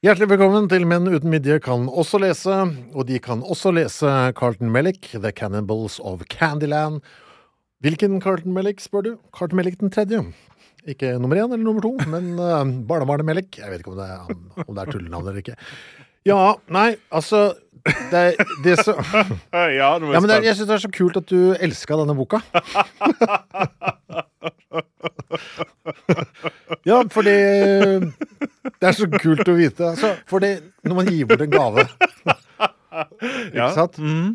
Hjertelig velkommen til Menn uten midje kan også lese, og de kan også lese Carlton Mellick, The Cannibals of Candyland. Hvilken Carlton Mellick, spør du? Carlton Mellick den tredje. Ikke nummer én eller nummer to, men uh, barnebarnet Mellick. Jeg vet ikke om det, er, om det er tullenavn eller ikke. Ja, nei, altså Det, det så, Ja, ja, men det, jeg syns det er så kult at du elska denne boka. ja, fordi Det er så kult å vite. Altså, fordi når man gir bort en gave, ikke ja. sant, mm.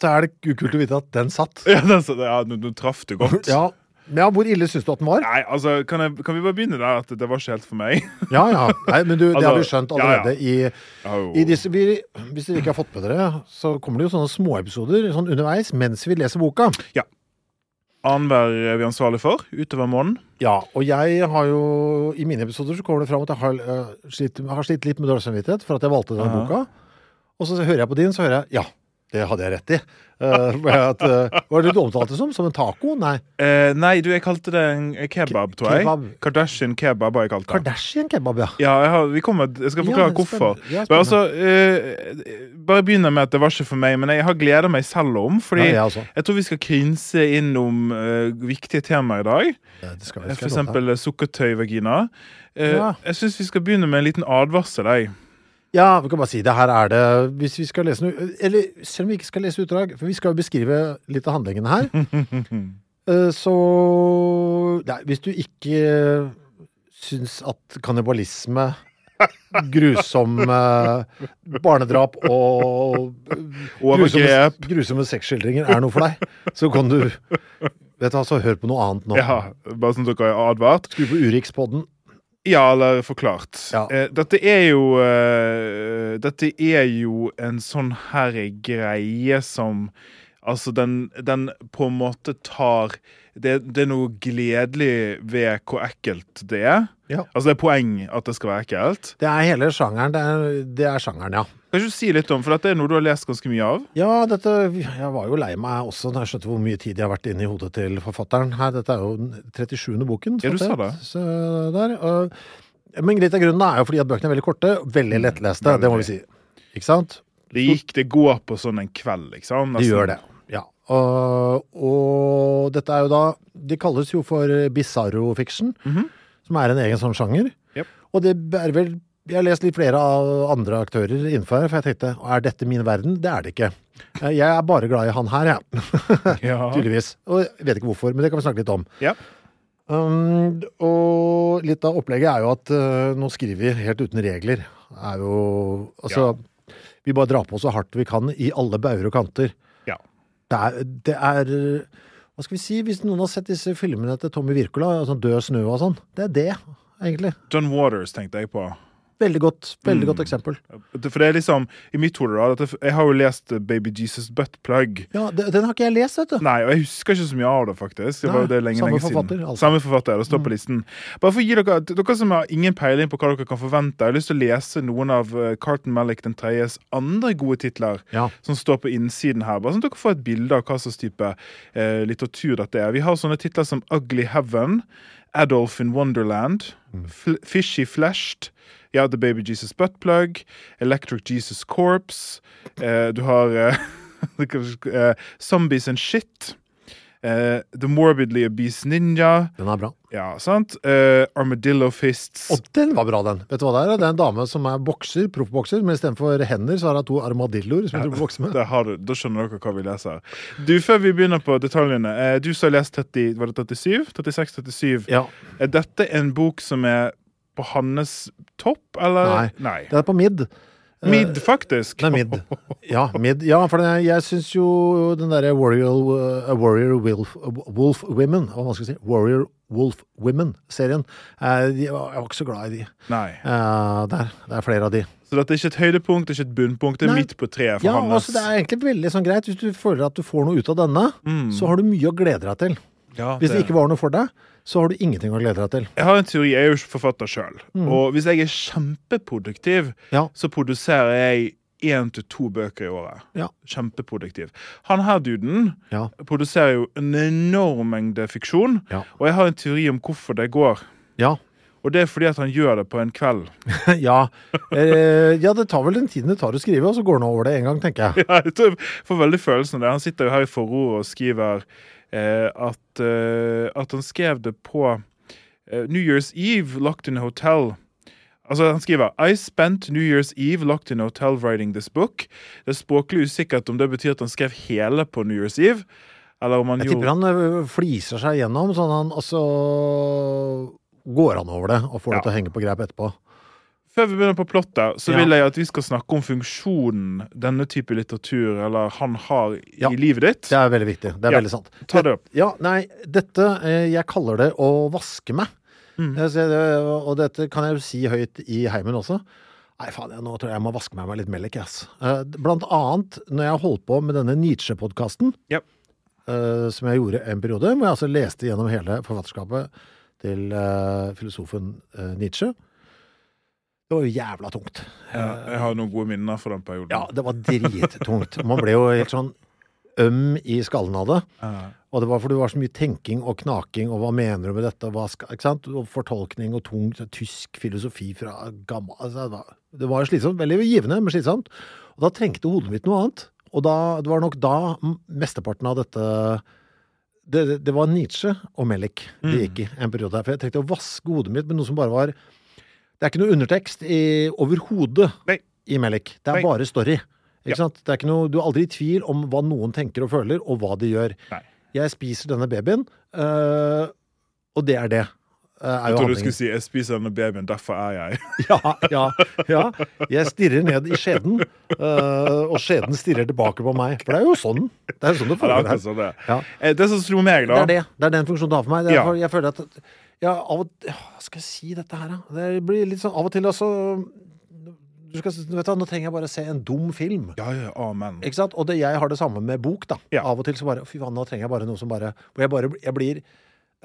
så er det kult å vite at den satt. Ja, den, satt, ja du, du traff det godt. Ja, ja hvor ille syns du at den var? Nei, altså, kan, jeg, kan vi bare begynne der at det var ikke helt for meg? Ja, ja. Nei, men du, det Altså, har vi skjønt ja, ja. allerede i oh. I disse, vi, hvis dere ikke har fått med dere, så kommer det jo sånne småepisoder sånn underveis mens vi leser boka. Annenhver er vi ansvarlig for utover måneden. Ja, og jeg har jo I mine episoder så kommer det fram at jeg har, uh, slitt, har slitt litt med dårlig samvittighet for at jeg valgte denne Ja. boka. Og så hører jeg på din, så hører jeg ja, det hadde jeg rett i. Uh, at, uh, hva det du omtalte det som? Som en taco? Nei. Eh, nei, du, jeg kalte det en kebab, tror jeg. Kebab. Kardashian kebab har jeg kalt det. Kardashian kebab, ja. Ja, jeg, har, vi kommer, jeg skal forklare Ja, hvorfor. Ja, Men altså, eh, bare begynne med at det var ikke for meg, men jeg har gleda meg selv om. Fordi nei, jeg jeg tror vi skal krinse innom viktige temaer i dag. Ja, det skal, det skal For eksempel sukkertøyvagina. Ja. Jeg syns vi skal begynne med en liten advarsel. Jeg. Ja, vi kan bare si det. Her er det Hvis vi skal lese noe Eller selv om vi ikke skal lese utdrag, for vi skal jo beskrive litt av handlingene her. eh, Så Nei, hvis du ikke syns at kannibalisme Grusom eh, barnedrap og grusomme, grusomme sexskildringer er noe for deg, så kan du Vet du altså, hør på noe annet nå. Ja, bare sånn dere er advart. Skru på Urikspodden. Ja, eller forklart. Ja. Eh, dette er jo eh, Dette er jo en sånn her greie som Altså, den, den på en måte tar det, det er noe gledelig ved hvor ekkelt det er. Ja. Altså, det er poeng at det skal være ekkelt. Det er hele sjangeren. Det er, det er sjangeren, ja. Kan ikke du si litt om, for dette er noe du har lest ganske mye av? Ja, dette, jeg var jo lei meg også da jeg skjønte hvor mye tid jeg har vært inne i hodet til forfatteren. her. Dette er jo den 37. boken. Ja, du sa det. Så der. Og, men litt av grunnen er jo fordi at bøkene er veldig korte, veldig lettleste. Det må vi si. Ikke sant? Det gikk, det går på sånn en kveld, liksom. Det gjør det. Ja. Og, dette er jo da De kalles jo for bizarro fiction, Mhm. som er en egen sånn sjanger. Yep. Og det er vel Jeg har lest litt flere av andre aktører innenfor her, for jeg tenkte er dette min verden? Det er det ikke. Jeg er bare glad i han her, jeg. Ja. Tydeligvis. Og jeg vet ikke hvorfor, men det kan vi snakke litt om. Ja. Um, og litt av opplegget er jo at uh, nå skriver vi helt uten regler. Er jo Altså, vi bare drar på så hardt vi kan i alle bauger og kanter. Det er, det er Hva skal vi si? Hvis noen har sett disse filmene til Tommy Wirkola, altså Død snø og sånn, det er det, egentlig. John Waters tenkte jeg på. Veldig godt, veldig Mm. godt eksempel. For det er liksom, i mitt hode Jeg har jo lest Baby Jesus Butt Plug. Ja, Den har ikke jeg lest, vet du. Nei, og jeg husker ikke så mye av det, faktisk. Det var jo det lenge, samme lenge forfatter, siden. altså. Samme forfatter, det står på listen. Bare for å gi dere, dere som har ingen peiling på hva dere kan forvente, jeg har lyst til å lese noen av eh, Carton Malick den tredjes andre gode titler Ja. som står på innsiden her. Bare sånn at dere får et bilde av hva slags type eh, litteratur dette er. Vi har sånne titler som Ugly Heaven, Adolf in Wonderland, Fl Fishy Fleshed, ja, The Baby Jesus Buttplug, Electric Jesus Corpse, eh, du har eh, eh, Zombies and Shit, eh, The Morbidly Obese Ninja, Den er bra. ja, sant? Uh, Armadillo Fists. Og den var bra, den. Vet du hva det er? Det er en dame som er bokser, proffbokser, men istedenfor hender så har hun to armadilloer som hun driver bokser med. Har da skjønner dere hva vi leser. Du, Før vi begynner på detaljene. Uh, du som har lest 30, var det 37? 36-37. Ja, Er dette en bok som er på hans topp, eller? Nei. det er på mid. Eh, Mid, faktisk. Er mid. Ja, mid. ja for det, jeg syns jo den derre Warrior, uh, Warrior Wolf, Wolf Women Hva skal jeg si? Warrior Wolf Women-serien. eh, Jeg var ikke så glad i de. Nei. Eh, der. Det er flere av de. Så dette er ikke et høydepunkt, det er ikke et bunnpunkt. Det er Nei. midt på treet for Ja, hans. altså Det er egentlig veldig sånn greit. Hvis du føler at du får noe ut av denne, Mm. så har du mye å glede deg til. Ja, Hvis det ikke var noe for deg, så har du ingenting å glede deg til. Jeg har en teori, jeg er jo forfatter sjøl. Mm. Og hvis jeg er kjempeproduktiv, Ja. så produserer jeg én til to bøker i året. Ja. Kjempeproduktiv. Han her duden Ja. produserer jo en enorm mengde fiksjon, og jeg har en teori om hvorfor det går. Ja. Og det er fordi at han gjør det på en kveld. ja. Eh, ja, det tar vel den tiden det tar å skrive, og så går han over det en gang, tenker jeg. Ja, jeg får veldig følelsen av det. Han sitter jo her i forordet og skriver at, eh, at han skrev det på eh, New Year's Eve locked in a hotel. Altså, Han skriver I spent New Year's Eve locked in a hotel writing this book. Det er språklig usikkert om det betyr at han skrev hele på New Year's Eve. Eller om han Jeg tipper gjorde han fliser seg gjennom, sånn han, altså går han over det og får det til å henge på greip etterpå. Før vi begynner på plottet, så Ja. vil jeg at vi skal snakke om funksjonen denne type litteratur eller han har i Ja. livet ditt. Det er veldig viktig. Det er Ja. veldig sant. Ta det opp. Ja, nei, dette eh, Jeg kaller det å vaske meg. Mm. Jeg Og dette kan jeg jo si høyt i heimen også. Nei, faen, jeg, nå tror jeg jeg må vaske meg med litt melk, ass. Eh, Blant annet når jeg holdt på med denne Nietzsche-podkasten, Ja. eh, som jeg gjorde en periode, hvor jeg altså leste gjennom hele forfatterskapet til eh, filosofen eh, Nietzsche. Det var jo jævla tungt. Ja, jeg har noen gode minner fra den perioden. Ja, det var drittungt. Man ble jo helt sånn øm i skallen av det. Ja. Og det var fordi det var så mye tenking og knaking, og hva mener du med dette, hva skal, ikke sant? Og fortolkning og tung tysk filosofi fra gammel altså, det, var, det var slitsomt. Veldig givende, men slitsomt. Og da trengte hodet mitt noe annet. Og da, det var nok da mesteparten av dette det, det- det var Nietzsche og Melik. det Mm. gikk i en periode. her, For jeg trengte å vaske hodet mitt med noe som bare var Det er ikke noe undertekst overhodet i Melik. Det er Nei. bare story. Ja. Ikke sant? Det er ikke noe, du er aldri i tvil om hva noen tenker og føler, og hva de gjør. Nei. Jeg spiser denne babyen, øh, og det er det. øh, er Jeg trodde du skulle si 'jeg spiser denne babyen, derfor er jeg'. Ja, ja, ja. Jeg stirrer ned i skjeden, øh, og skjeden stirrer tilbake på meg. For det er jo sånn. Det er sånn det Ja, det er foregår her. sånn det. Ja. Eh, Det som slo meg, Det er det. Det er den funksjonen det har for meg. Ja. jeg føler at ja, av og, til Hva skal jeg si dette her, da? Det blir litt sånn av og til altså du skal, du vet du, Nå trenger jeg bare se en dum film. Ja, ja, amen. Ikke sant? Og det, jeg har det samme med bok, da. Ja. Av og til så bare Fy faen, nå trenger jeg bare noe som bare Hvor jeg bare Jeg blir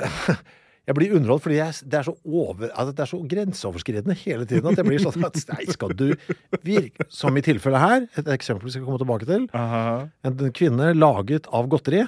Jeg blir underholdt fordi jeg, det er så over altså Det er så grenseoverskridende hele tiden at jeg blir sånn at Nei, skal du virke Som i tilfellet her, et eksempel vi skal komme tilbake til. Aha. En kvinne laget av godteri.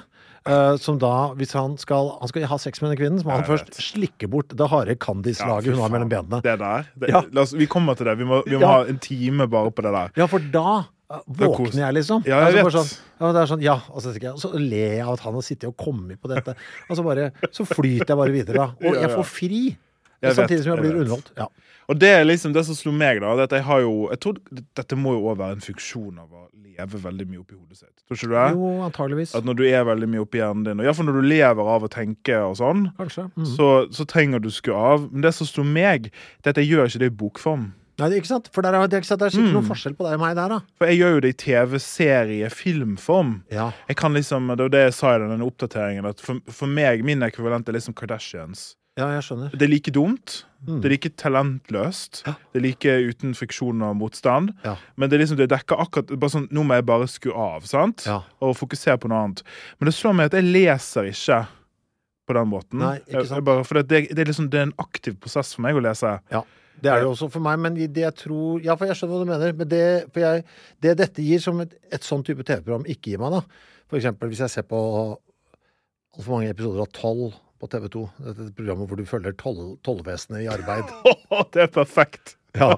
Eh, som da, hvis han skal Han skal ha sex med denne kvinnen, så må han først slikke bort det harde Candice-laget hun har mellom benene. Det der. Det, Ja. oss, vi kommer til det. Vi må, vi må Ja. ha en time bare på det der. Ja, for da eh, våkner jeg, liksom. Ja, jeg Altså. Sånn, ja, det er sånn, ja, og så, så ler jeg av at han har sittet og kommet på dette. Og så bare, så flyter jeg bare videre, da. Og jeg får fri. Jeg vet, samtidig som jeg jeg blir underholdt. Ja. Og det er liksom det som slo meg, da. det At jeg har jo Jeg tror dette må jo òg være en funksjon av å leve veldig mye oppi hodet sitt. Tror ikke du det? Jo, antageligvis. At når du er veldig mye oppi hjernen din, og iallfall når du lever av å tenke og sånn, Kanskje. -hmm. så, så trenger du skru av. Men det som slo meg, det er at jeg gjør ikke det i bokform. Nei, det er ikke sant? For der er, det er, ikke sant? det er sikkert Mm. noen forskjell på deg og meg der, da. For jeg gjør jo det i TV-serie, filmform. Ja. Jeg kan liksom, Det var det jeg sa i denne oppdateringen, at for, for meg, min ekvivalent er liksom Kardashians. Ja, jeg skjønner. Det er like dumt. Mm. Det er like talentløst. Ja. Det er like uten friksjon og motstand. Ja. Men det er liksom, det dekker akkurat bare sånn, Nå må jeg bare skru av sant? Ja. og fokusere på noe annet. Men det slår meg at jeg leser ikke på den måten. Nei, ikke sant. jeg bare, for det, det, er liksom, det er en aktiv prosess for meg å lese. Ja. Det er det også for meg, men det jeg tror Ja, for jeg skjønner hva du mener. Men det, jeg, det dette gir som et, et sånn type TV-program ikke gir meg, da For eksempel hvis jeg ser på altfor mange episoder av Toll på TV 2. Dette programmet hvor du følger toll, tollvesenet i arbeid. det er perfekt! Ja,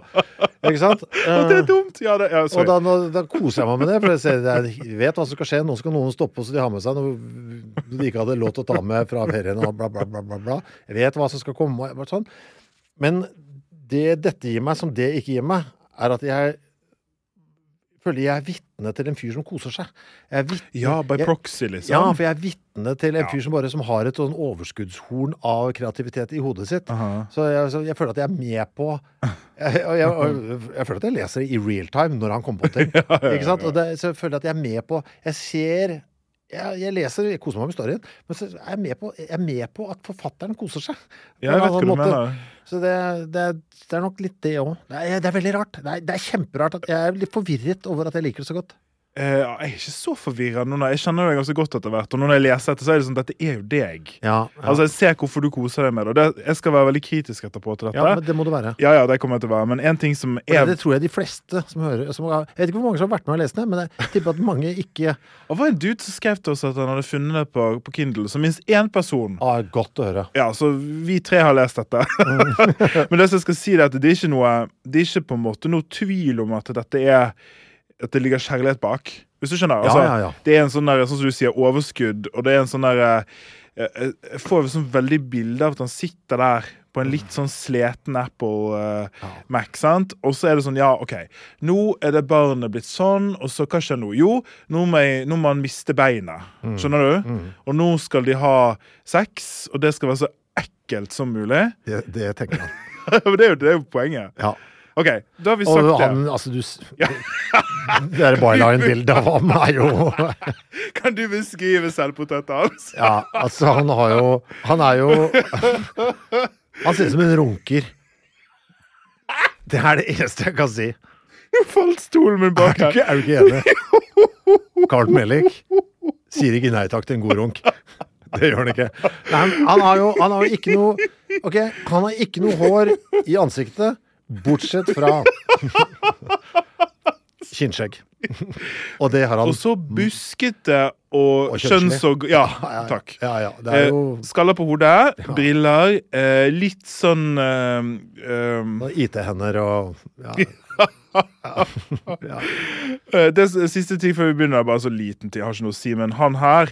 ikke sant? Og det er Eh, dumt! Ja, det, ja, og da, da koser jeg meg med det, for jeg, ser, jeg vet hva som skal skje. Nå skal noen stoppe så de har med seg noe de ikke hadde lov til å ta med fra ferien. og bla, bla, bla, bla, bla. Jeg vet hva som skal komme. og Sånn. Men det dette gir meg, som det ikke gir meg, er at jeg føler jeg er vitne til en fyr som koser seg. Vitne, Ja, by proxy, liksom. ja, for jeg er vitne til en Ja. fyr som bare som har et sånn overskuddshorn av kreativitet i hodet sitt. Aha. Så jeg, så jeg føler at jeg er med på jeg, jeg, jeg føler at jeg leser det i real time når han kommer på ting. Ikke sant? Og det, så jeg føler at jeg er med på Jeg ser jeg, jeg leser, jeg koser meg med storyen, men så er jeg med på, jeg er med på at forfatteren koser seg. Ja, jeg vet hva du mener. Så det, det, det er nok litt det òg. Det, det er veldig rart. Det er, det er kjemperart. at Jeg er litt forvirret over at jeg liker det så godt. Eh, jeg er ikke så forvirra Jeg kjenner deg ganske godt etter hvert. Og når jeg leser dette, så er det sånn dette er jo deg. Ja, ja. Altså, Jeg ser hvorfor du koser deg med det. det. Jeg skal være veldig kritisk etterpå til dette. ja, men det må du være. Ja, ja, det kommer jeg til å være. Men en ting som er det tror jeg de fleste som hører som Jeg vet ikke hvor mange som har vært med og lest det, men jeg tipper at mange ikke Det var en dude som skrev til oss at han hadde funnet det på, på Kindle. Så minst én person. ah, Godt å høre. Ja, så vi tre har lest dette. Men det som jeg skal si, er at det er ikke noe Det er ikke på en måte noe tvil om at dette er At det ligger kjærlighet bak. Hvis du skjønner? Ja, Altså, ja, ja. Det er en sånn der, sånn som du sier, overskudd, og det er en sånn der eh, Jeg jeg får jo sånn veldig bilde av at han sitter der på en litt sånn sleten Apple uh, Ja. Mac, sant? Og så er det sånn, ja, OK, nå er det barnet blitt sånn, og så hva skjer nå? Jo, nå må, jeg, nå må han miste beinet. Mm. Skjønner du? Og nå skal de ha sex, og det skal være så ekkelt som mulig. Det, det tenker han. Det er jo, det er jo poenget. Ja. OK, da har vi sagt Og det. altså du ja. Det der byline-bildet av ham er jo Kan du beskrive selvportrettet hans? Ja, altså han har jo Han er jo Han ser ut som en runker. Det er det eneste jeg kan si. Falt stolen min Er bak du her. ikke, er du ikke enig? Carl Melik sier ikke nei takk til en god runk. Det gjør han ikke. Nei, han har jo han har jo ikke noe Ok, han har ikke noe hår i ansiktet, bortsett fra kinnskjegg. Og det har han. Og så buskete og, Og. Og, ja, takk. ja. Ja, ja. Det er jo Eh, Skaller på hodet, briller, eh, litt sånn eh, eh, IT-hender og ja. Ja. eh, Det siste ting før vi begynner, er bare så liten tid. Jeg har ikke noe å si, men han her,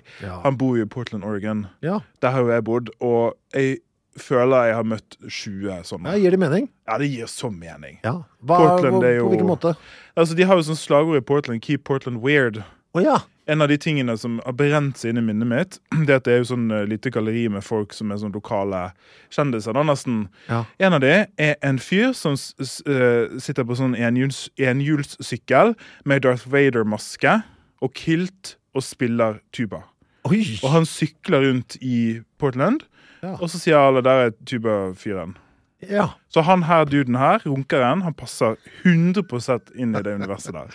han bor jo i Portland, Oregon. ja. Der har jo jeg bodd, og jeg føler jeg har møtt 20 sånne. ja. Gir det mening? Ja, det gir så mening. Ja. Hva, Portland hvor- jo- På hvilken måte? Altså, De har jo sånn slagord i Portland, 'Keep Portland weird'. Oh, ja. En av de tingene som har brent seg inn i minnet mitt, det er at det er jo sånn uh, lite galleri med folk som er sånn lokale kjendiser. da nesten. Ja. En av de er en fyr som eh, sitter på sånn enhjuls enhjulssykkel med Darth Vader-maske og kilt og spiller tuba. Oi! Og han sykler rundt i Portland, Ja. og så sier alle der er tubafyren. Ja. Så han her, duden her, runkeren, han passer 100 inn i det universet der.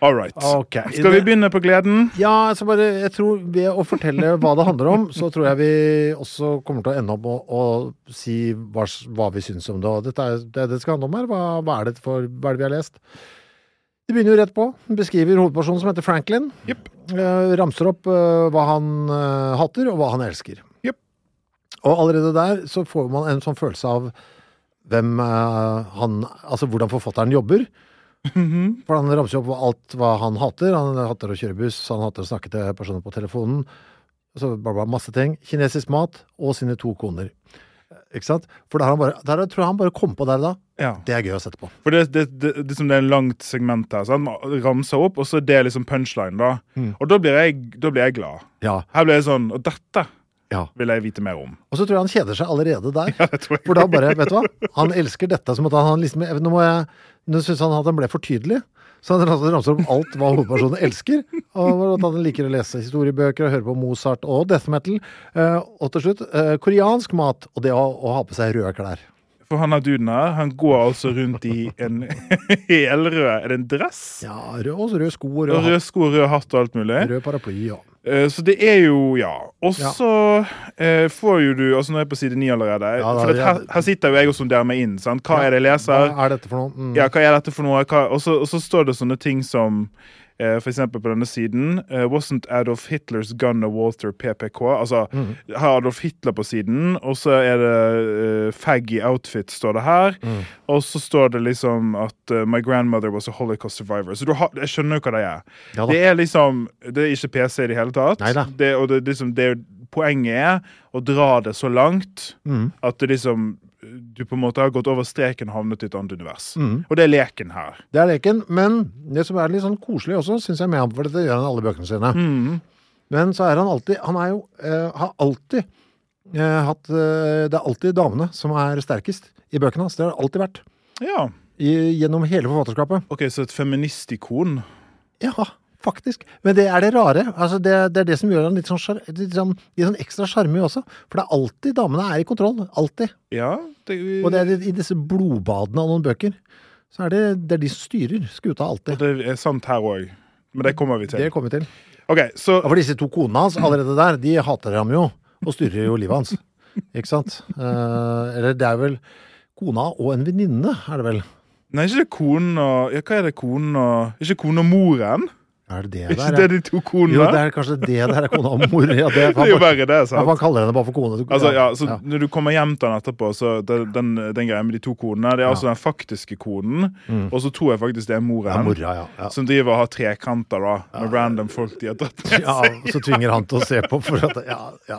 All right. Okay. Skal vi begynne på gleden? Ja, altså bare, jeg tror ved å fortelle hva det handler om, så tror jeg vi også kommer til å ende opp med å, å si hva, hva vi syns om det. Og dette er det det skal handle om her. Hva, hva, er det for, hva er det vi har lest? Det begynner jo rett på. Beskriver hovedpersonen som heter Franklin. Yep. Eh, ramser opp eh, hva han eh, hater, og hva han elsker. Og allerede der så får man en sånn følelse av hvem eh, han Altså hvordan forfatteren jobber. For han ramser opp alt hva han hater. Han hater å kjøre buss, han hater å snakke til personer på telefonen. Så bare, bare masse ting. Kinesisk mat og sine to koner. Ikke sant? For der, han bare, der tror jeg han bare kom på der da. Ja. Det er gøy å sette på. For det, det, det, det, det er en langt segment her. Sant? Man ramser opp, og så er det liksom punchline. da. Mm. Og da blir, jeg, da blir jeg glad. Ja. Her blir jeg sånn Og dette ja. vil jeg vite mer om. Og så tror jeg han kjeder seg allerede der. Ja, det tror jeg. For da bare, vet du hva? Han elsker dette som at han liksom Nå må jeg Nå syns han at han ble for tydelig. Så han ramser opp alt hva hovedpersonen elsker. Og at han liker å lese historiebøker og høre på Mozart og death metal. Eh, og til slutt eh, koreansk mat og det å, å ha på seg røde klær. For han har duden her, han går altså rundt i en helrød Er det en dress? Ja, rød, også rød sko Og rød, hatt, rød sko rød hatt og alt mulig. rød paraply. Ja. Eh, Så det er jo, ja. Og så eh, får jo du Altså nå er jeg på side ni allerede. Ja, da- for her, her sitter jo jeg og sonderer meg inn. sant? Hva er det jeg leser? Hva er dette for noe? Mm. Ja, hva er dette for noe? Og så står det sånne ting som eh, eksempel på denne siden eh, Wasn't Adolf Hitlers gun a Walter PPK? Altså, Mm. har Adolf Hitler på siden, og så er det eh, faggy outfit, står det her. Mm. Og så står det liksom at My grandmother was a holocaust survivor. Så du har, jeg skjønner jo hva det er. Ja det er liksom Det er ikke PC i det hele tatt. Det, og det, liksom, det, poenget er å dra det så langt Mm. at det liksom du på en måte har gått over streken og havnet i et annet univers. Mm. Og det er leken her. Det er leken, men det som er litt sånn koselig også, syns jeg med ham, for dette gjør han i alle bøkene sine. Mm. Men så er han alltid Han er jo uh, har alltid uh, hatt uh, Det er alltid damene som er sterkest i bøkene hans. Det har det alltid vært. Ja. I, gjennom hele forfatterskapet. OK, så et feministikon. Ja, faktisk. Men det er det rare. Altså det, det er det som gjør ham litt sånn, litt sånn, litt sånn ekstra sjarmig også. For det er alltid damene er i kontroll. Alltid. Ja. Det, Og det er i- i disse blodbadene av noen bøker. Så er det, det er de som styrer skuta alltid. og det er sant her òg. Men det kommer vi til. Det kommer vi til. Okay, så for disse to konene hans allerede der, de hater ham jo, og styrer jo livet hans. Ikke sant? Uh, eller det er vel kona og en venninne, er det vel? Nei, ikke det konen og Ja, hva er det konen og Ikke konen og moren? Er det det der? ikke det de to konene? Jo, det er kanskje det der er kona og mor. Ja, det, er jo verre, det. ja, sant? man kaller henne bare for kone. Altså, ja, så ja. Når du kommer hjem til han etterpå, så den, den, den greia med de to konene Det er altså den faktiske konen, og så tror jeg faktisk det er moren. Mm. Ja, mora, ja. ja. Som driver og har trekanter da med random folk de har tatt med. Ja, så tvinger han til å se på for at Ja, ja.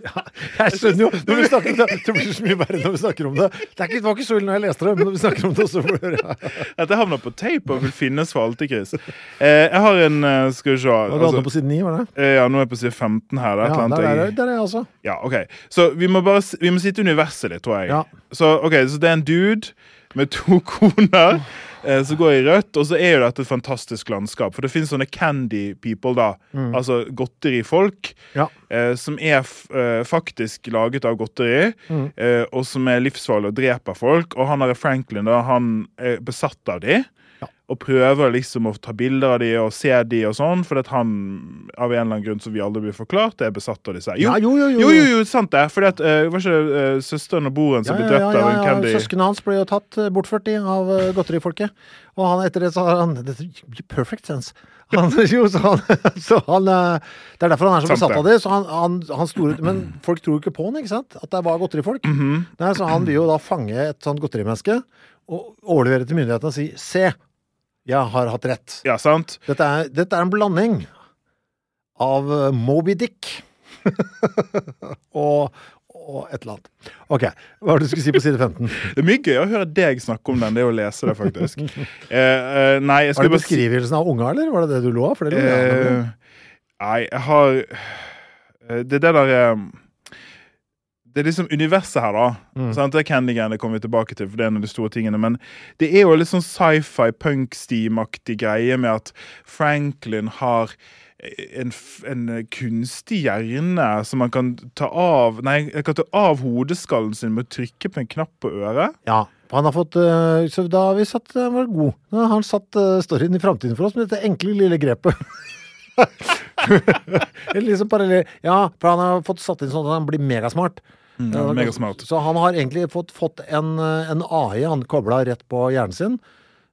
ja. Jeg skjønner jo når vi snakker om det, det blir så mye verre når vi snakker om det. Det, ikke, det var ikke så ille når jeg leste det, men når vi snakker om det, så blir det ja. Dette havner på tape og vil finnes for alltid, Chris. Eh, jeg har en eh, Skal vi se Var du altså, på side 9, var det? eh, Ja, nå er jeg på side 15 her. Er Ja, der er, det- der er jeg altså. ja, ok Så vi må bare Vi må sitte universet litt, tror jeg. Ja. Så, okay, så det er en dude med to koner eh, som går i rødt, og så er jo dette et fantastisk landskap. For det finnes sånne candy people, da. Altså godterifolk. Ja. eh, som er eh, faktisk laget av godteri, Mm. eh, og som er livsfarlig og dreper folk. Og han er Franklin da, han er besatt av de. Ja. Og prøver liksom å ta bilder av de og se de og sånn, fordi at han av en eller annen grunn som vi aldri blir forklart, er besatt av disse. Ja, jo, jo, jo. jo, jo, jo, sant det. Fordi at, uh, var ikke uh, søsteren og broren som Ja, ble drept av en candy? ja. Søsknene hans ble jo tatt eh, bortført de, av uh, godterifolket. Og han etter det så har han Dette gir perfect sense. Han, jo, så han, så han Det er derfor han er så besatt av det. Så han, han, han store, men folk tror jo ikke på han, ikke sant? At det var godterifolk. Mhm. Nei, så han vil jo da fange et sånt godterimenneske og overlevere til myndighetene og si Se, jeg har hatt rett. Ja, sant? Dette er, dette er en blanding av eh, Moby Dick og, og et eller annet. Ok, hva var det du skulle si på side 15? Det er mye gøy å høre deg snakke om den, det er å lese det, faktisk. eh, eh, nei, Var det beskrivelsen av unga, eller var det det du lo av? Eh, Nei, jeg har eh, Det er det der eh, Det er liksom universet her, da. Mm. Sant? Det er Candygan, det kommer vi tilbake til, for det er en av de store tingene. Men det er jo litt sånn sci-fi, punk-steam-aktig greie med at Franklin har en, en kunstig hjerne som man kan ta av Nei, jeg kan ta av hodeskallen sin med å trykke på en knapp på øret. Ja, han har fått eh, Så da har vi satt Han var god. Da har han satt eh, storyen i framtiden for oss med dette enkle lille grepet. Liksom parallell Ja, for han har fått satt inn sånn at han blir megasmart. Mm, Ja, megasmart. Så han har egentlig fått, fått en, en AI han kobla rett på hjernen sin.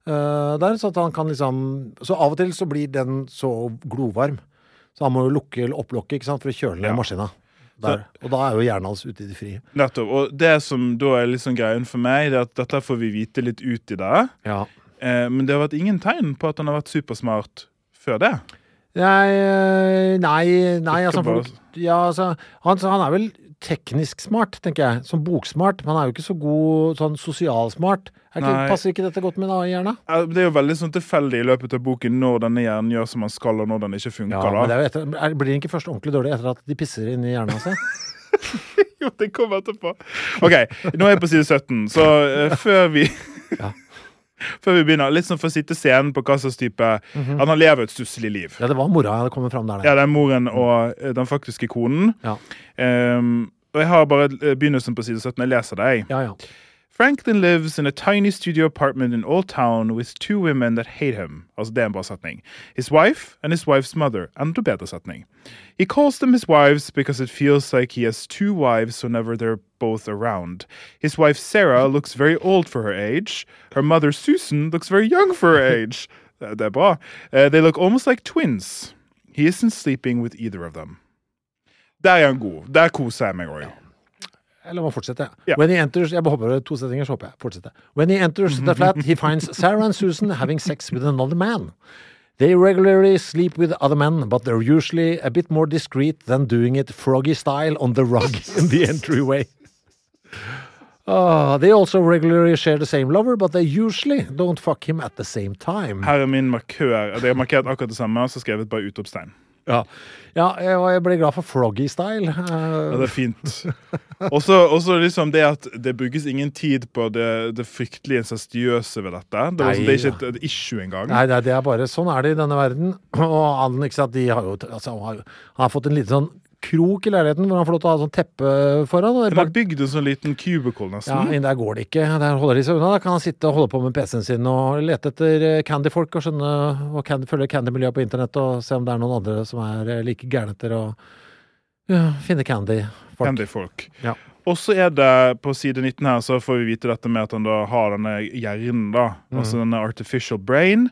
Uh, der, så at han kan liksom Så av og til så blir den så glovarm. Så han må jo lukke opplokket ikke sant, for å kjøle ned Ja. maskina. Der. Og da er jo hjernen hans ute i det frie. Nettopp. Og det som da er liksom greien for meg, det er at dette får vi vite litt ut i det. Ja. Eh, men det har vært ingen tegn på at han har vært supersmart før det. Nei, eh, nei, nei altså, folk, ja, altså han, han er vel teknisk smart, tenker jeg. Som boksmart. Man er jo ikke så god sånn sosialsmart. Er passer ikke dette godt med en AI-hjerne? Det er jo veldig sånn tilfeldig i løpet av boken når denne hjernen gjør som man skal, og når den ikke funker. Ja, men det er jo etter, er, blir den ikke først ordentlig dårlig etter at de pisser inn i hjernen sin? Jo, det kommer etterpå. OK, nå er jeg på side 17, så uh, før vi Ja. Før vi begynner, litt sånn for å sitte scenen på hva slags type Han har lever et stusslig liv. Ja, det var mora jeg hadde kommet fram der. Ja, det er moren og eh, den faktiske konen. Ja. Um, og jeg har bare eh, begynnelsen på side 17. Jeg leser deg. ja, ja. Franklin lives in a tiny studio apartment in Old Town with two women that hate him. Altså, det er en bra setning. His wife and his wife's mother. Enda bedre setning. He calls them his wives because it feels like he has two wives whenever they're both around. His wife Sarah looks very old for her age. Her mother Susan looks very young for her age. Det det er bra. Eh, they look almost like twins. He isn't sleeping with either of them. Der er han god. Der koser jeg meg òg. Eller meg fortsette. Yeah. When he enters, jeg hopper to setninger, så hopper jeg. Fortsette. When he enters the flat, he finds Sarah and Susan having sex with another man. They regularly sleep with other men, but they're usually a bit more discreet than doing it froggy style on the rug in the entryway. Uh, they also regularly share the same lover, but they usually don't fuck him at the same time. Her er min markør. Det er markert akkurat det samme, og så skrevet bare utropstegn. Ja, ja jeg, ble glad for froggy style. Ja, Eh, det er fint. Også, også liksom det at det brukes ingen tid på det, det fryktelig incestuøse ved dette. Det, liksom, det er ikke et, et issue engang. Nei, nei, det er bare sånn er det i denne verden. Og han, ikke sant, de har jo, altså, har, han har fått en liten sånn krok i leiligheten hvor han får lov til å ha sånn teppe foran. Den er bygd en sånn liten cubicle, ja, inn der går det ikke. Der holder de seg unna. Da kan han sitte og holde på med PC-en sin og lete etter candyfolk og skjønne og candy, følge candy-miljøet på internett og se om det er noen andre som er eh, like gærne etter å ja, finne candyfolk Candy-folk. Ja. Og så er det på side 19 her, så får vi vite dette med at han da har denne hjernen, da. Mm. Altså denne artificial brain.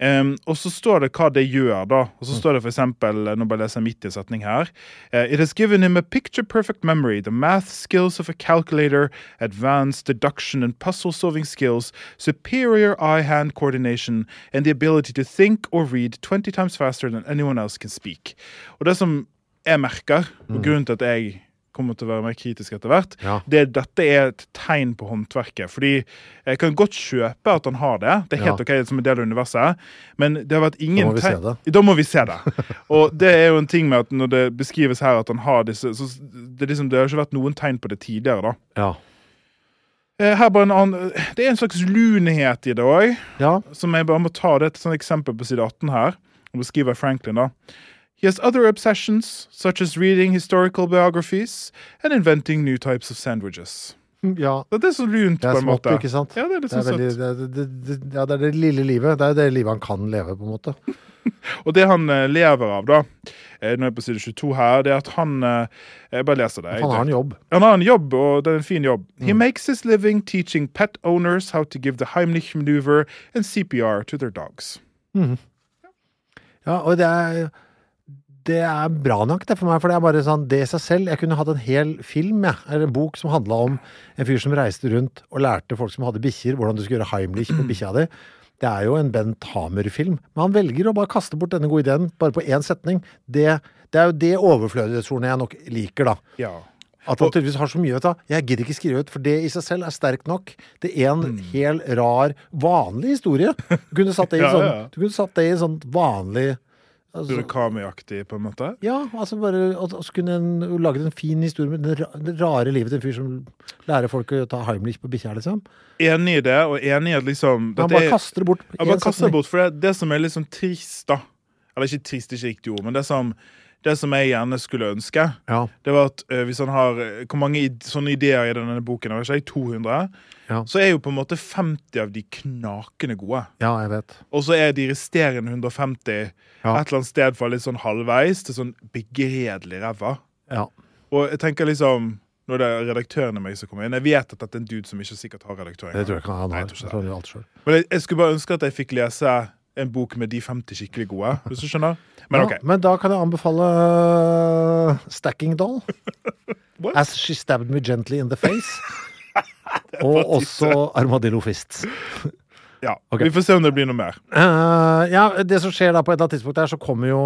Em, og så står det hva det gjør, da. Og Mm. så står det for eksempel, nå bare leser jeg midt i setning her. eh, It has given him a picture perfect memory, the math skills of a calculator, advanced deduction and puzzle solving skills, superior eye hand coordination, and the ability to think or read 20 times faster than anyone else can speak. Og det som jeg merker, og grunnen til at jeg kommer til å være mer kritisk etter hvert. Ja. det, dette er et tegn på håndverket. Fordi jeg kan godt kjøpe at han har det. Det er helt Ja. ok som en del av universet. Men det har vært ingen Da må vi se det. Da må vi se det. Og det er jo en ting med at når det beskrives her at han har disse så det, er liksom, det har ikke vært noen tegn på det tidligere, da. Ja. Eh, Her bare en annen, Det er en slags lunhet i det òg, ja. som jeg bare må ta det et sånt eksempel på side 18 her. Og beskriver Franklin, da. He has other obsessions, such as reading historical biographies and inventing new types of sandwiches. ja. Det er så lunt, på en måte. ikke sant? Ja, det er litt Det er, sånn veldig, det, er- det, det, ja, det er det lille livet. Det er det livet han kan leve, på en måte. Og det han eh, lever av, da, eh, nå er jeg på side 22 her, det er at han eh, Jeg bare leser det. Han har en jobb. Han har en jobb, og det er en fin jobb. He Mm. makes his living teaching pet owners how to give the Heimlich maneuver and CPR to their dogs. Ja, og det er, det er bra nok det for meg, for det er bare sånn, det i seg selv Jeg kunne hatt en hel film, jeg, eller en bok som handla om en fyr som reiste rundt og lærte folk som hadde bikkjer, hvordan du skulle gjøre Heimlich på bikkja di. Det er jo en Bent Hamer-film, men han velger å bare kaste bort denne gode ideen bare på én setning. Det, det er jo det overflødighetshornet jeg nok liker, da. Ja. At han tydeligvis har så mye, vet du. Jeg gidder ikke skrive ut, for det i seg selv er sterkt nok. Det er en hel rar, vanlig historie. Du kunne satt det i en sånn, ja. du kunne satt det i sånn vanlig altså, Murakami-aktig, på en måte. Ja, altså bare og kunne en laget en fin historie med det rare livet til en fyr som lærer folk å ta Heimlich på bikkja, liksom. Enig i det, og enig i at liksom Han bare er- kaster det bort. Han bare kaster det bort, for det, det som er sånn trist, da Eller ikke trist, ikke riktig ord, men det som, det som jeg gjerne skulle ønske, Ja. det var at uh, hvis han har eh, Hvor mange sånne ideer i denne boken? Ikke, 200? Ja. Så er jo på en måte 50 av de knakende gode. ja, jeg vet. Og så er de resterende 150 Ja. et eller annet sted fra litt sånn halvveis til sånn begredelig ræva. Ja. Og jeg tenker liksom Nå er det redaktøren i meg som kommer inn. Jeg vet at dette er en dude som ikke sikkert har redaktør. Det tror jeg ikke han Nei, har. jeg tror ikke Jeg tror det. Men jeg, jeg skulle bare ønske at jeg fikk lese en bok med de 50 skikkelig gode. Hvis du skjønner? Men ok. Ja, men da kan jeg anbefale uh, Stacking Doll. What? As She Stabbed Me Gently In The Face. og også Armadillo Fist. Ja. okay. Vi får se om det blir noe mer. Uh, ja, det som skjer da på et eller annet tidspunkt der, så kommer jo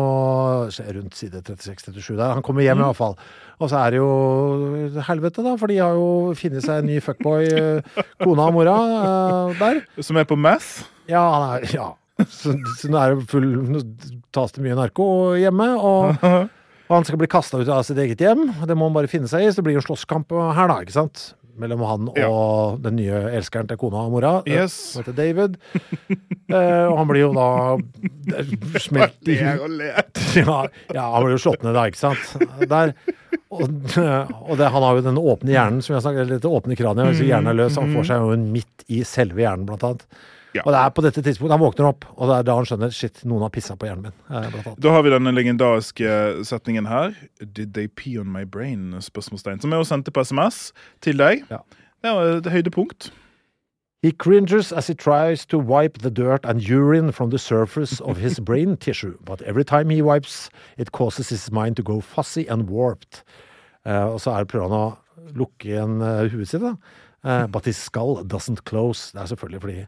rundt side 36-37 der. Han kommer hjem i hvert fall. Og så er det jo helvete, da, for de har jo funnet seg en ny fuckboy, eh, kona og mora, uh, der. Som er på meth. Ja, han er Ja. Så, så nå er det full Nå tas det mye narko hjemme, og, og han skal bli kasta ut av sitt eget hjem. Det må han bare finne seg i. Så det blir jo slåsskamp her, da, ikke sant? Mellom han og Ja. den nye elskeren til kona og mora, eh, Yes. som heter David. Eh, og han blir jo da smelt i. Ja, ja, han blir jo slått ned da, ikke sant. Der. Og, og det, han har jo den åpne hjernen, som jeg snakket, eller dette åpne kraniet. Hvis hjernen er løs, han får seg jo en midt i selve hjernen, blant annet. Ja. Og det er på dette tidspunktet han våkner opp, og det er da han skjønner shit, noen har pissa på hjernen min. eh. Da har vi denne legendariske setningen her. Did they pee on my brain? spørsmålstegn Som jeg også sendte på SMS til deg. Ja. Det var et høydepunkt. He cringes as he tries to wipe the dirt and urine from the surface of his brain tissue, but every time he wipes, it causes his mind to go fussy and warped. Uh, og så er, prøver han å lukke igjen uh, huet sitt, da. Uh, but his skull doesn't close. Det er selvfølgelig fordi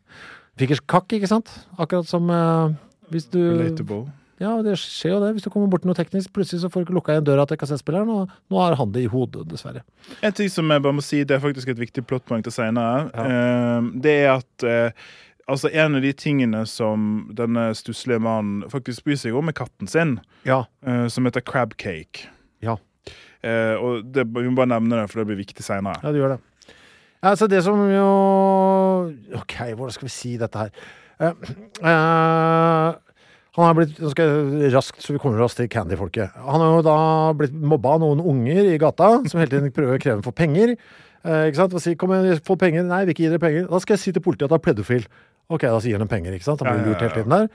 Fikk en kakk, ikke sant? Akkurat som uh, hvis du Relatable. Ja, det skjer jo det. Hvis du kommer bort noe teknisk, plutselig så får du ikke lukka igjen døra til kassettspilleren, og nå har han det i hodet, dessverre. En ting som jeg bare må si, det er faktisk et viktig plottpoeng til senere. uh, det er at uh, altså en av de tingene som denne stusslige mannen faktisk bryr seg om, er katten sin, Ja. uh, som heter crab cake. Ja. Og det, Vi må bare nevne det, for det blir viktig senere. Ja, det gjør det. Altså, det som jo Ok, hvordan skal vi si dette her? Uh, uh, Han har blitt, nå skal jeg raskt, så vi kommer oss til Candy-folket. Han har jo da blitt mobba av noen unger i gata, som hele tiden prøver å kreve for penger. Eh, ikke sant? Og sier 'kom igjen, få penger'. Nei, vi vil ikke gi dere penger. Da skal jeg si til politiet at han er pedofil. Ok, da sier han penger, ikke sant. Han blir lurt hele tiden der.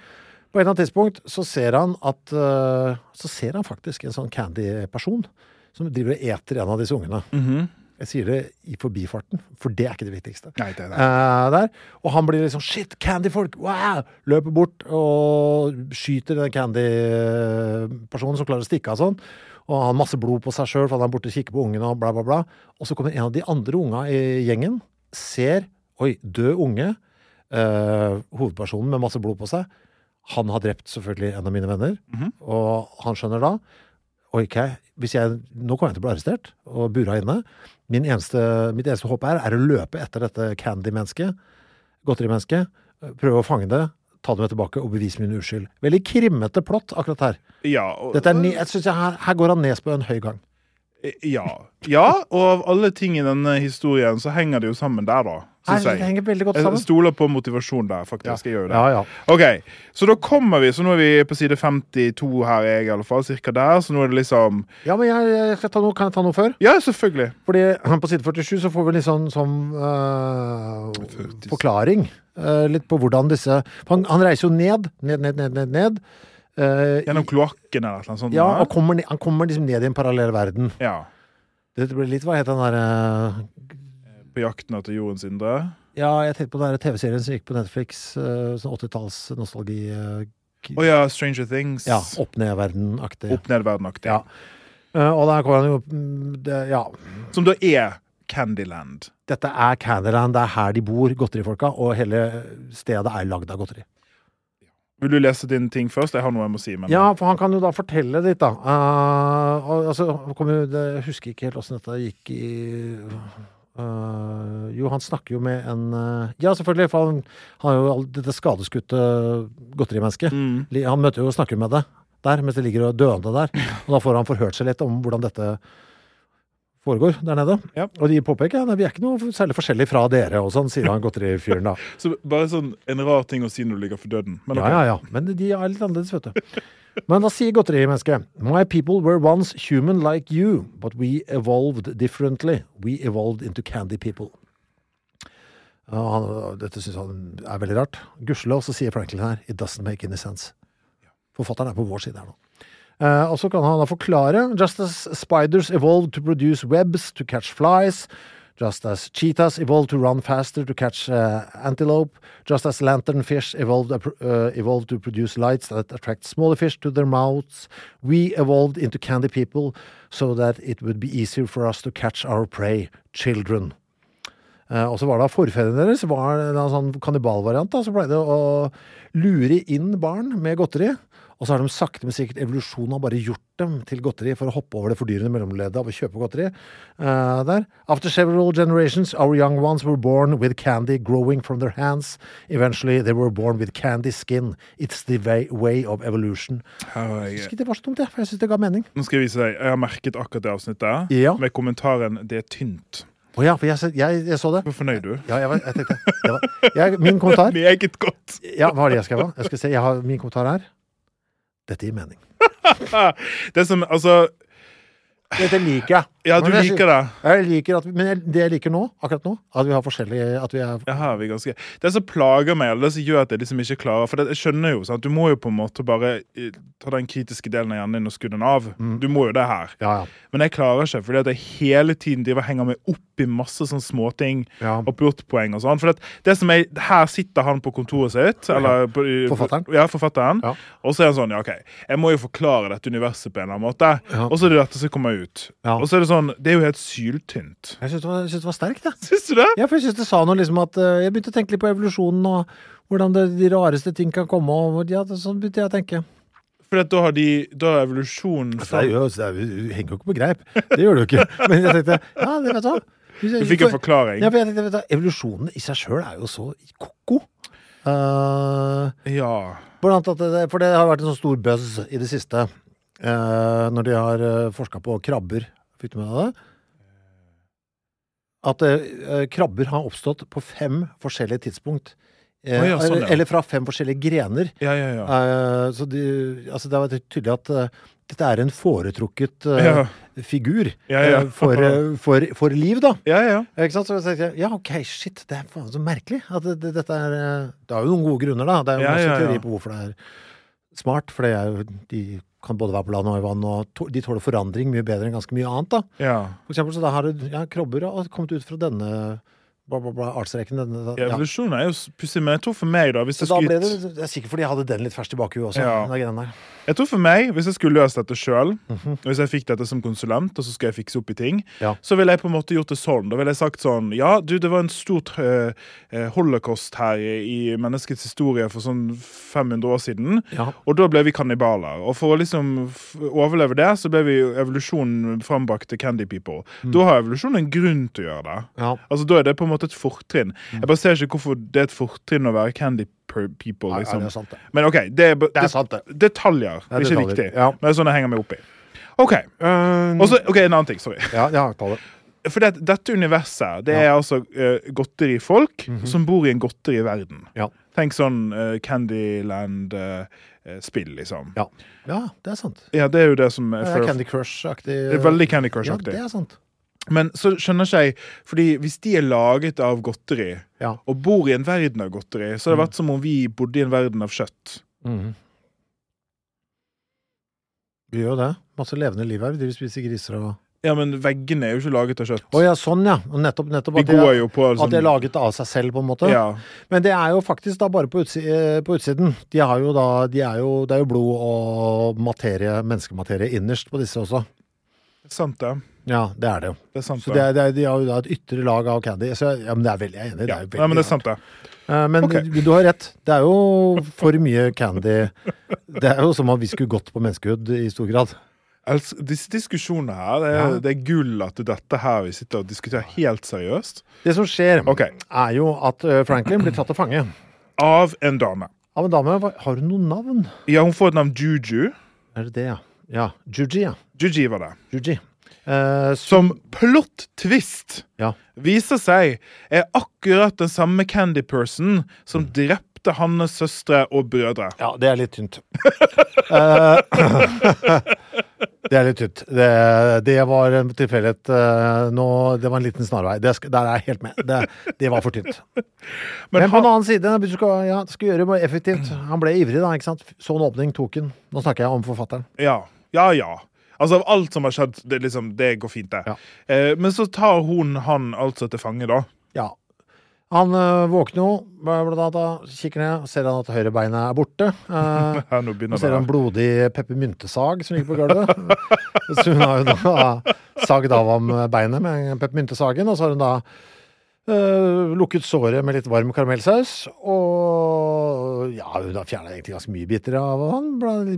På et eller annet tidspunkt så ser han at uh, Så ser han faktisk en sånn Candy-person som driver og eter en av disse ungene. Mhm. Jeg sier det i forbifarten, for det er ikke det viktigste. Nei, det er det. Eh, der. Og han blir liksom Shit, Candy-folk! Wow! Løper bort og skyter den Candy-personen som klarer å stikke av sånn. Og han har masse blod på seg sjøl, for han er borte og kikker på ungene og bla, bla, bla. Og så kommer en av de andre unga i gjengen, ser Oi, død unge. eh, hovedpersonen med masse blod på seg. Han har drept selvfølgelig en av mine venner. Mhm. Og han skjønner da Ok, hvis jeg, nå kommer jeg til å bli arrestert og bura inne. Min eneste, mitt eneste håp er, er å løpe etter dette candy-mennesket, godterimennesket, prøve å fange det, ta det med tilbake og bevise min uskyld. Veldig krimmete plott akkurat her. Ja, og, Dette er, jeg synes jeg, her, her går han nes på en høy gang. ja. ja, og av alle ting i denne historien, så henger det jo sammen der, da. Her, jeg. henger veldig godt Jeg sammen. stoler på motivasjon der, faktisk. Jeg gjør det. Ja, ja. Ok, så da kommer vi, så nå er vi på side 52 her, jeg i alle fall, cirka der, så nå er det liksom ja, men jeg, jeg skal ta noe, kan jeg ta noe før? Ja, selvfølgelig. Fordi på side 47 så får vi litt sånn som eh, forklaring. eh, litt på hvordan disse han, han reiser jo ned, ned, ned, ned, ned. ned Uh, Gjennom kloakken eller noe sånt. Ja, han kommer, han kommer liksom ned i en parallell verden. ja. Det blir litt, Hva het den derre På jakten etter jordens indre. Ja, jeg tenkte på den TV-serien som gikk på Netflix. eh, sånn 80-talls nostalgi. Å oh, ja, Stranger Things. ja, opp-ned-verden-aktig. Opp-ned-verden-aktig. Ja. Eh, og der kommer han jo mm, det, Ja. Som da er Candyland. Dette er Candyland, det er her de bor, godterifolka, og hele stedet er lagd av godteri. Vil du lese din ting først? Jeg har noe jeg må si. Men... Ja, for han kan jo da fortelle litt, da. Uh, altså, kom jeg husker ikke helt åssen dette gikk i eh, Jo, han snakker jo med en uh, Ja, selvfølgelig, for han, han er jo dette skadeskutte godterimennesket. Mm. Han møter jo og snakker med det der, mens det ligger og døende der. Og da får han forhørt seg litt om hvordan dette foregår der nede. Ja. Og de påpeker at vi er ikke noe særlig forskjellig fra dere, og sånn, sier han godterifyren da. Så bare sånn en rar ting å si når du ligger for døden. Men okay. Ja, ja, ja. Men de er litt annerledes, vet du. Men da sier godterimennesket My people were once human like you, but we evolved differently. We evolved into candy people. Han, dette syns han er veldig rart. Gudskjelov så sier Franklin her It doesn't make any sense. Forfatteren er på vår side her nå. Eh, og så kan han da forklare Just as spiders evolved to produce webs to catch flies, just as cheetahs evolved to run faster to catch uh, antelope, just as lanternfish evolved, uh, evolved to produce lights that attract smaller fish to their mouths, we evolved into candy people so that it would be easier for us to catch our prey, children. Uh, og så var det forfedrene deres var en sånn kannibalvariant. som pleide å lure inn barn med godteri. Og så har de sakte, men sikkert evolusjonen har bare gjort dem til godteri for å hoppe over det fordyrende mellomleddet av å kjøpe godteri. Uh, der. After several generations, our young ones were born with candy growing from their hands. Eventually, they were born with candy skin. It's the way, way of evolution. Har jeg, synes ikke det var så dumt, jeg, for jeg syns det ga mening. nå skal jeg vise deg. Jeg har merket akkurat det avsnittet Ja. med kommentaren 'det er tynt'. Å ja, for jeg, jeg, jeg så det. Hvor fornøyd du? Ja, jeg, var, jeg tenkte var, Min kommentar Meget godt. Ja, hva er det jeg skrev? da? Jeg skal se, jeg har, min kommentar her. Dette gir mening. Det som, altså Dette liker jeg. Ja, du Men jeg liker det. Jeg liker at, men jeg, det jeg liker nå, akkurat nå, at vi har forskjellige at vi er, har vi ganske Det som plager meg, eller det som gjør at jeg liksom ikke klarer For det, jeg skjønner jo, sant? du må jo på en måte bare eh, ta den kritiske delen av hjernen din og skru den av. Du må jo det her. Ja, ja. Men jeg klarer ikke, fordi at jeg hele tiden driver henger meg opp i masse sånne småting ja. og plottpoeng og sånn. For det, det som er, her sitter han på kontoret sitt. Eller på, Forfatteren. Ja, forfatteren. Og så er han sånn, ja, OK, jeg må jo forklare dette universet på en eller annen måte. Og så er det dette som kommer ut. Ja. Og så er det sånn, det er jo helt syltynt. Jeg syns det, det var sterkt, jeg. Syns du det? Ja, for jeg syns det sa noe liksom at eh, Jeg begynte å tenke litt på evolusjonen og hvordan det, de rareste ting kan komme. Og, ja, sånn begynte jeg å tenke. For da har de, da har evolusjonen Det, jo, det, er, henger jo ikke på greip. Det gjør du jo ikke. Men jeg tenkte ja, det vet du hva. Du fikk en forklaring. Ja, for jeg tenkte, vet du, Evolusjonen i seg sjøl er jo så ko-ko. Uh, Ja. Blant annet for det har vært en sånn stor buzz i det siste eh, når de har uh, forska på krabber. Fikk du med deg det? At eh, krabber har oppstått på fem forskjellige tidspunkt Eh, oh, ja, sånn, eller, ja. eller fra fem forskjellige grener. Ja, ja, ja. Eh, så de, altså det var tydelig at eh, dette er en foretrukket eh, figur eh, for, eh, for, for liv, da. ja, ja. Ikke sant? Så jeg tenkte, ja, ok, shit, det er faen så merkelig. At det, det, dette er eh, Det har jo noen gode grunner, da. Det er jo masse teori på hvorfor det er smart. For det er jo, de kan både være på land og i vann, og de tåler forandring mye bedre enn ganske mye annet. da. ja. For eksempel så da har du ja, krabber og kommet ut fra denne bla, bla, bla, artsrekken. Ja, ja. Evolusjon er jo pussig, men jeg tror for meg, da hvis jeg da ble det, det er sikkert fordi jeg hadde den litt ferskt i bakhuet også. Ja. Jeg tror for meg, hvis jeg skulle løst dette sjøl, Mhm. hvis jeg fikk dette som konsulent, og så skulle jeg fikse opp i ting, Ja. så ville jeg på en måte gjort det sånn. Da ville jeg sagt sånn Ja, du, det var en stor eh, eh, holocaust her i menneskets historie for sånn 500 år siden, Ja. og da ble vi kannibaler. Og for å liksom overleve det, så ble vi evolusjonen frambakt til Candy People. Mm. Da har evolusjonen en grunn til å gjøre det. Ja. Altså, Da er det på en måte et fortrinn. Mm. Jeg bare ser ikke hvorfor det er et fortrinn å være Candy people. Nei, liksom. det er sant, det. Men OK, det er, Det er det, sant, det. detaljer. Det er ikke detaljer, viktig. ja. Men det er sånn jeg henger meg opp i. OK. Um, Også, ok, En annen ting. Sorry. ja, ja, ta det. For det, dette universet det er altså uh, godterifolk som bor i en godteriverden. Ja. Tenk sånn uh, Candyland-spill, liksom. Ja. ja, det er sant. Ja, det er jo det som jeg Det er Candy Crush-aktig. er veldig Candy Crush-aktig. Ja, det er sant. Men så skjønner ikke jeg Fordi hvis de er laget av godteri, Ja. og bor i en verden av godteri, så har det vært som om vi bodde i en verden av kjøtt. Mm. Vi gjør jo det. Masse levende liv her. Vi spiser griser og Ja, men veggene er jo ikke laget av kjøtt. Å ja, sånn ja. Nettopp, nettopp at, de er, på at de er laget av seg selv, på en måte. Ja. Men det er jo faktisk da bare på, utsi eh, på utsiden. De har jo da de er jo, Det er jo blod og materie, menneskematerie innerst på disse også. Sant, det. Ja, det er det jo. Det er sant, Så det. det er, det er, de har jo da et ytre lag av candy. Så ja, men det er veldig jeg er enig. Det er jo veldig Nei, men det er sant, det. Uh, Men okay. du, du har rett. Det er jo for mye candy. Det er jo som om vi skulle gått på menneskehud i stor grad. Altså, disse diskusjonene her, det er, Ja. det er gull at dette her vi sitter og diskuterer helt seriøst. Det som skjer, okay. er jo at eh, Franklin blir tatt til fange Av en dame. av en dame. Har hun noe navn? Ja, hun får et navn Juju. Er det det, ja? Ja. Juji, ja. Juji var det. Juji. Eh, Som plot twist ja. viser seg er akkurat den samme Candy Person som drepte hans søstre og brødre. ja, det er litt tynt. Eh, det er litt tynt. Det, det var en tilfeldighet eh, Det var en liten snarvei. Det, der er jeg helt med. Det, det var for tynt. Men Men på han- en annen side, du skal, ja, skal gjøre det effektivt Han ble ivrig, da. ikke sant? Så en åpning, tok den. Nå snakker jeg om forfatteren. Ja, ja. ja. Altså Av alt som har skjedd, det, liksom, det går fint, det. Ja. Eh, men så tar hun han altså til fange, da. Ja. Han øh, våkner jo, blant annet, kikker ned, ser han at høyrebeinet er borte. Eh, Her, nå og ser han en blodig peppermyntesag som ligger på gulvet. Så hun har jo da sagd av ham beinet med peppermyntesagen, og så har hun da øh, lukket såret med litt varm karamellsaus. Og ja, hun fjerna egentlig ganske mye biter av han.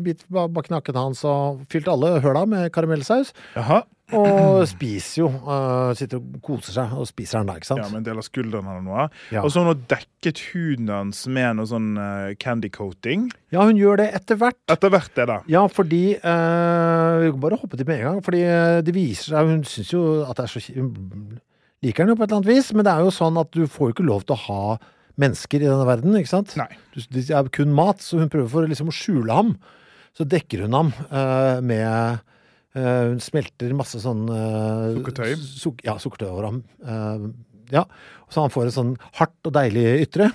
Bit bak nakken hans og fylt alle høla med karamellsaus. Jaha. Og spiser jo. Uh, sitter og koser seg og spiser den da, ikke sant? Ja, med en del av skulderen eller noe. Ja. Og så har hun dekket huden hans med noe sånn uh, candy coating. Ja, hun gjør det etter hvert. Etter hvert det da. Ja, fordi uh, Vi kan bare hoppe til med en gang. Fordi det viser seg Hun syns jo at det er så Hun liker den jo på et eller annet vis, men det er jo sånn at du får jo ikke lov til å ha mennesker i denne verden, ikke sant? Nei. Det er kun mat, så hun prøver for liksom å skjule ham. Så dekker hun ham uh, med Uh, Hun smelter masse sånn uh, Sukkertøy. Su ja, sukkertøy over ham. Uh, ja. Så han får et sånn hardt og deilig ytre.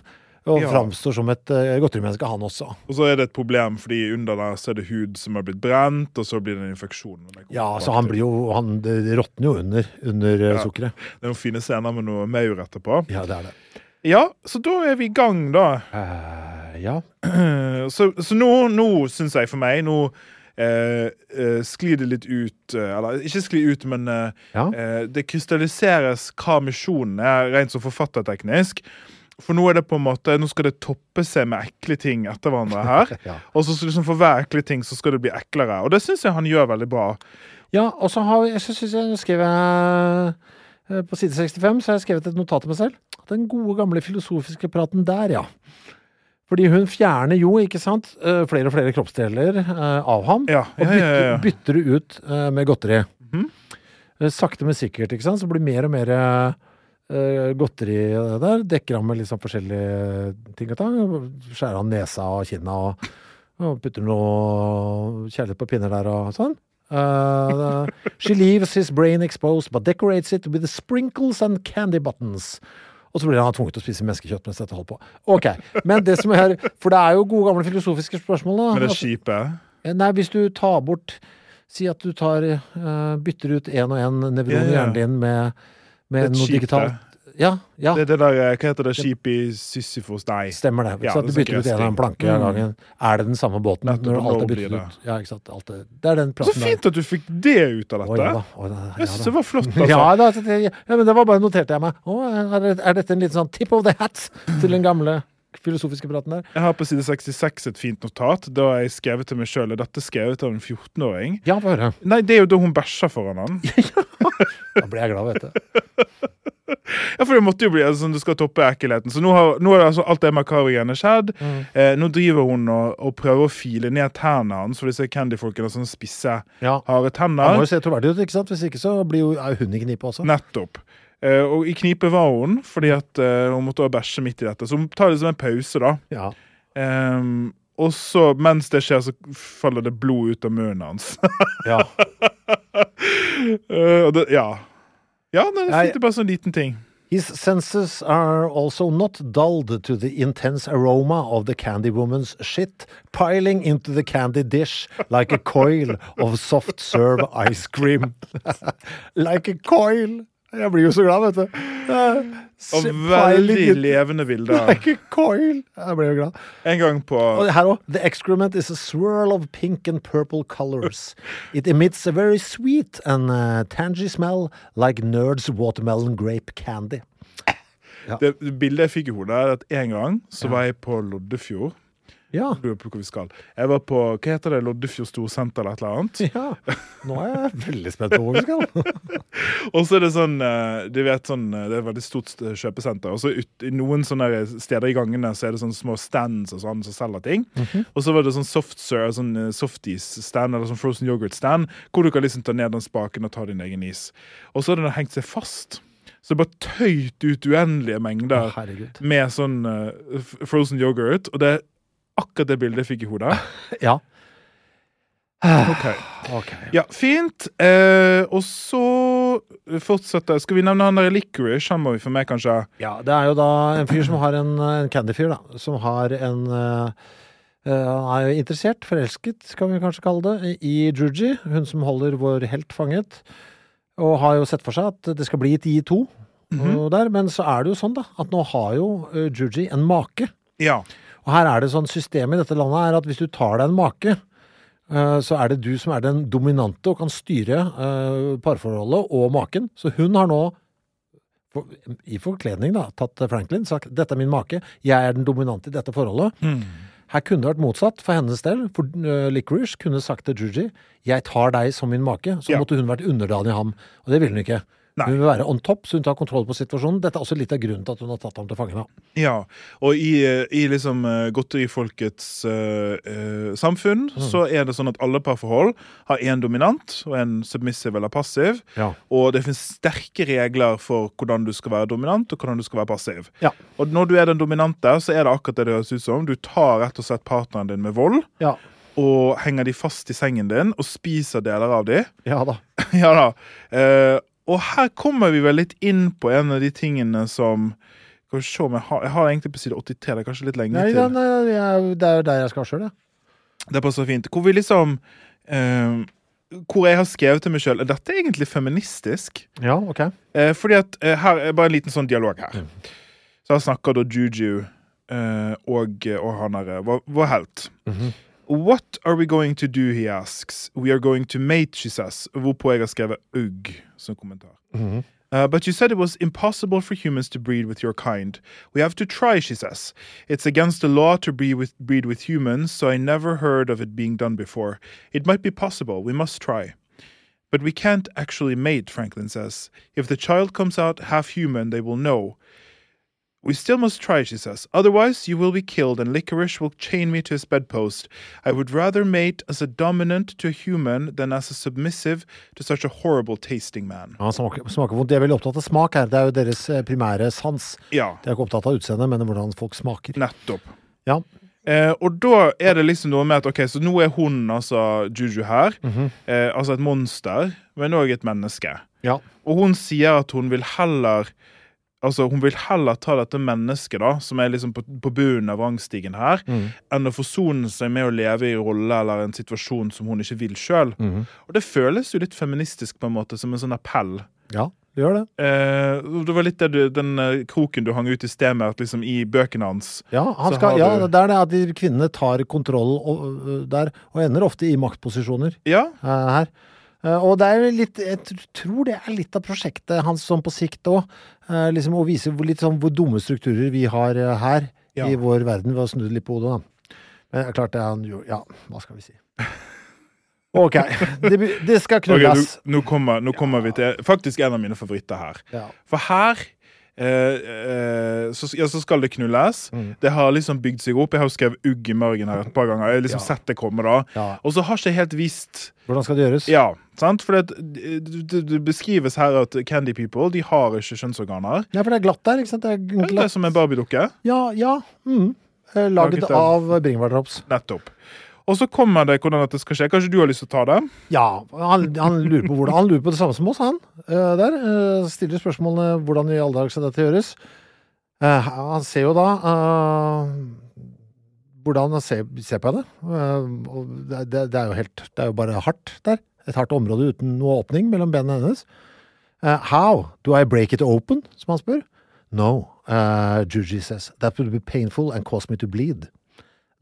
Og Ja. framstår som et uh, godterimenneske, han også. Og så er det et problem, fordi under der så er det hud som har blitt brent, og så blir det en infeksjon. det Ja, så han blir jo Han det råtner jo under, under eh, Ja. sukkeret. Det er noen fine scener med noe maur etterpå. Ja, det er det. Ja, så da er vi i gang, da. Uh, ja. Så, så nå, nå syns jeg for meg Nå eh, eh, sklir det litt ut Eller ikke sklir ut, men eh, Ja. det krystalliseres hva misjonen er, rent som forfatterteknisk. For nå er det på en måte Nå skal det toppe seg med ekle ting etter hverandre her. ja. Og så liksom for hver ekle ting så skal det bli eklere. Og det syns jeg han gjør veldig bra. ja, og så har jeg, synes jeg skrev jeg eh, På side 65 så har jeg skrevet et notat til meg selv. Den gode, gamle filosofiske praten der, ja. Fordi hun fjerner jo, ikke sant, eh, flere og flere kroppsdeler eh, av ham. Ja, ja, ja, og bytter, bytter det ut med godteri. Mm. Sakte, men sikkert, ikke sant. Så blir det mer og mer godteri der. Dekker han med litt sånn forskjellige ting og tang. Skjærer han nesa og kinna og, og putter noe kjærlighet på pinner der og sånn. Uh, she leaves his brain exposed, but decorates it with sprinkles and candy buttons. Og så blir han tvunget til å spise menneskekjøtt mens dette holder på. Ok, men det som er For det er jo gode, gamle filosofiske spørsmål, da. Men det skipet Eh, Nei, hvis du tar bort Si at du tar uh, bytter ut én og én nevron i yeah, yeah. hjernen din med, med noe skip, digitalt. Ja, ja. Det er det der, Hva heter det skipet i Sisyfos? Nei. Stemmer det. Ja, så at du er bytter ut en av annen planke Mm. gangen. Er det den samme båten Nettopp, når alt er byttet ut? Ja, ikke sant. Alt det, det er den Så praten der. fint at du fikk det ut av Oi, dette. da, oi, da, Jeg ja, da. det var flott. Altså. Ja, da, det, ja, men det var bare noterte jeg meg. Å, er, er dette en liten sånn tip of the hat til den gamle filosofiske praten der? Jeg har på side 66 et fint notat. Da har jeg skrevet til meg sjøl. Er dette skrevet av en 14-åring? Ja, hva hører Nei, det er jo da hun bæsja foran han. Da ble jeg glad, vet du. Ja, for det måtte jo bli altså, sånn du skal toppe ekkelheten. Så nå har, nå har altså alt det makabre-greiene skjedd. Mm. Eh, nå driver hun og, og prøver å file ned tærne hans, for disse candyfolkene har sånne spisse, Ja. harde Han må tenner. jo se troverdig ut, ikke sant? Hvis ikke så blir jo, er hun i knipe også. Nettopp. Eh, og i knipe var hun, fordi at eh, hun måtte bæsje midt i dette. Så hun tar liksom en pause, da. Ja. Um, og så, mens det skjer, så faller det blod ut av munnen hans. ja. Uh, det, ja. Ja, det Nei. det er bare sånn liten ting. His senses are also not dulled to the intense aroma of the candy woman's shit piling into the candy dish like a coil of soft serve ice cream. like a coil. Jeg blir jo så glad, vet du. Eh, Og veldig levende bilder. Like a coil. Jeg blir jo glad. En gang på Og her òg. The excrement is a swirl of pink and purple colors. It emits a very sweet and uh, tangy smell like Nerds watermelon grape candy. det bildet jeg fikk i hodet, er at en gang så Ja. var jeg på Loddefjord. Ja. Lurer på hvor vi skal. Jeg var på hva heter det, Loddefjord Storsenter eller et eller annet. ja. Nå er jeg veldig spent på hvor vi skal. Og så er det sånn De Du vet sånn eh, Det er et veldig stort eh, kjøpesenter. Og så ut, i noen sånne steder i gangene så er det sånne små stands og sånn som selger ting. Og så var det sånn soft serve, sånn eh, softies-stand eller sånn frozen yoghurt-stand, hvor du kan liksom ta ned den spaken og ta din egen is. Og så har den hengt seg fast. Så det bare tøyt ut uendelige mengder Herregud. med sånn uh, frozen yoghurt. Og det akkurat det bildet jeg fikk i hodet. Ja. Ok. Ok. Ja, fint. Eh, og så fortsetter Skal vi nevne han der Licorice? Han må vi få med, kanskje? Ja, det er jo da en fyr som har en, en candyfyr, da. Som har en eh, Han er jo interessert, forelsket, skal vi kanskje kalle det, i Juji. Hun som holder vår helt fanget. Og har jo sett for seg at det skal bli et I2 og der. Men så er det jo sånn, da, at nå har jo uh, Juji en make. Ja. Og her er det sånn systemet i dette landet er at hvis du tar deg en make, eh, så er det du som er den dominante og kan styre eh, parforholdet og maken. Så hun har nå, i forkledning da, tatt Franklin, sagt dette er min make, jeg er den dominante i dette forholdet. Her kunne det vært motsatt for hennes del, for uh, Licorice kunne sagt til Juji jeg tar deg som min make, så Ja. måtte hun vært underdanig ham. Og det ville hun ikke. Nei. Hun vil være on top, så hun tar kontroll på situasjonen. Dette er også litt av grunnen til at hun har tatt ham til fange. da. ja. Og i, eh, i liksom eh, godterifolkets uh, uh, samfunn så er det sånn at alle parforhold har én dominant og en submissive eller passiv. Ja. Og det finnes sterke regler for hvordan du skal være dominant og hvordan du skal være passiv. Ja. Og når du er den dominante, så er det akkurat det det høres ut som. Du tar rett og slett partneren din med vold. Ja. og henger de fast i sengen din og spiser deler av de. ja da. ja da. Eh, og her kommer vi vel litt inn på en av de tingene som Skal vi se om jeg har, jeg har egentlig på side 83, det er kanskje litt lenge Nei, til. nei, nei, jeg, det er jo der jeg skal sjøl, ja. Det passer fint. Hvor vi liksom eh, Hvor jeg har skrevet til meg sjøl Dette er egentlig feministisk. Ja, ok. Eh, fordi at eh, her er bare en liten sånn dialog her. Mm. Så her snakker da Juju eh, og, og han er vår, vår helt. Mhm. What are we going to do, he asks. We are going to mate, she says. Hvorpå jeg har skrevet ugg som kommentar. Mhm. Uh, but you said it was impossible for humans to breed with your kind. We have to try, she says. It's against the law to breed with, breed with humans, so I never heard of it being done before. It might be possible. We must try. But we can't actually mate, Franklin says. If the child comes out half human, they will know. We still must try, she says. Otherwise, you will be killed, and Licorice will chain me to his bedpost. I would rather mate as a dominant to a human than as a submissive to such a horrible tasting man. Ja, smaker, smaker vondt. De er veldig opptatt av smak her. Det er jo deres eh, primære sans. Ja, De er ikke opptatt av utseendet, men hvordan folk smaker. nettopp. Ja. Eh, og da er det liksom noe med at ok, så nå er hun, altså Juju her, eh, altså et monster, men òg et menneske. ja. Og hun sier at hun vil heller Altså, Hun vil heller ta dette mennesket, da, som er liksom på, på bunnen av rangstigen her, Mm. enn å forsone seg med å leve i en rolle eller en situasjon som hun ikke vil sjøl. Mm. Og det føles jo litt feministisk, på en måte, som en sånn appell. ja, det gjør det. Eh, det var litt du, den eh, kroken du hang ut i sted med, at liksom i bøkene hans Ja, han skal, ja, du- det er det at de kvinnene tar kontroll og, øh, der, og ender ofte i maktposisjoner Ja, eh, her. Eh, og det er litt, jeg tror det er litt av prosjektet hans sånn på sikt òg. Eh, liksom å vise hvor, litt sånn hvor dumme strukturer vi har eh, her Ja. i vår verden, ved å snu det litt på hodet. da. Men det er klart det han jo Ja, hva skal vi si. Ok, det, det skal nå, knulles. nå, kommer, nå kommer vi til faktisk en av mine favoritter her. Ja. For her eh, eh, så, ja, så skal det knulles. Mm. Det har liksom bygd seg opp. Jeg har jo skrevet ugg i margen her et par ganger. Jeg har liksom Ja. sett det komme da. ja. Og så har ikke jeg helt visst Hvordan skal det gjøres? Ja, sant? For det, det, det, det beskrives her at Candy People de har ikke kjønnsorganer. Ja, for det er glatt der, ikke sant? Det er Det er som en Barbie-dukke. Ja, ja. Mm. Eh, Laget Laget av- av bringebærdrops. Nettopp. Og så kommer det hvordan dette skal skje. Kanskje du har lyst til å ta det? Ja, han, han, lurer på hvordan, han lurer på det samme som oss, han. Uh, der. Uh, stiller spørsmålene hvordan i all dag skal dette gjøres. Uh, han ser jo da hvordan han ser, ser på henne. Det, det, det er jo helt Det er jo bare hardt der. Et hardt område uten noe åpning mellom benene hennes. How do I break it open? som han spør. No, Juji says. That will be painful and cause me to bleed.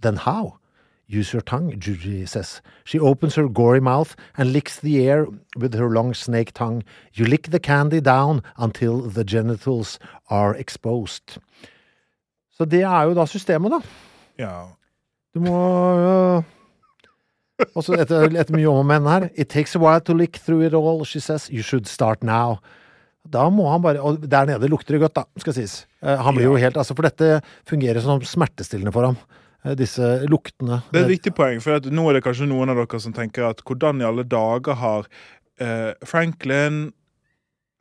Then how? Use your tongue, Juji says. She opens her gory mouth and licks the air with her long snake tongue. You lick the candy down until the genitals are exposed. Så det er jo da systemet, da. Ja. Du må uh, også etter, etter mye om og men her. It takes a while to lick through it all, she says. You should start now. Da må han bare Og der nede lukter det godt, da, skal sies. Uh, han blir jo helt Altså, for dette fungerer som smertestillende for ham. Eh, disse luktene. Det er et viktig poeng, for nå er det kanskje noen av dere som tenker at hvordan i alle dager har eh, Franklin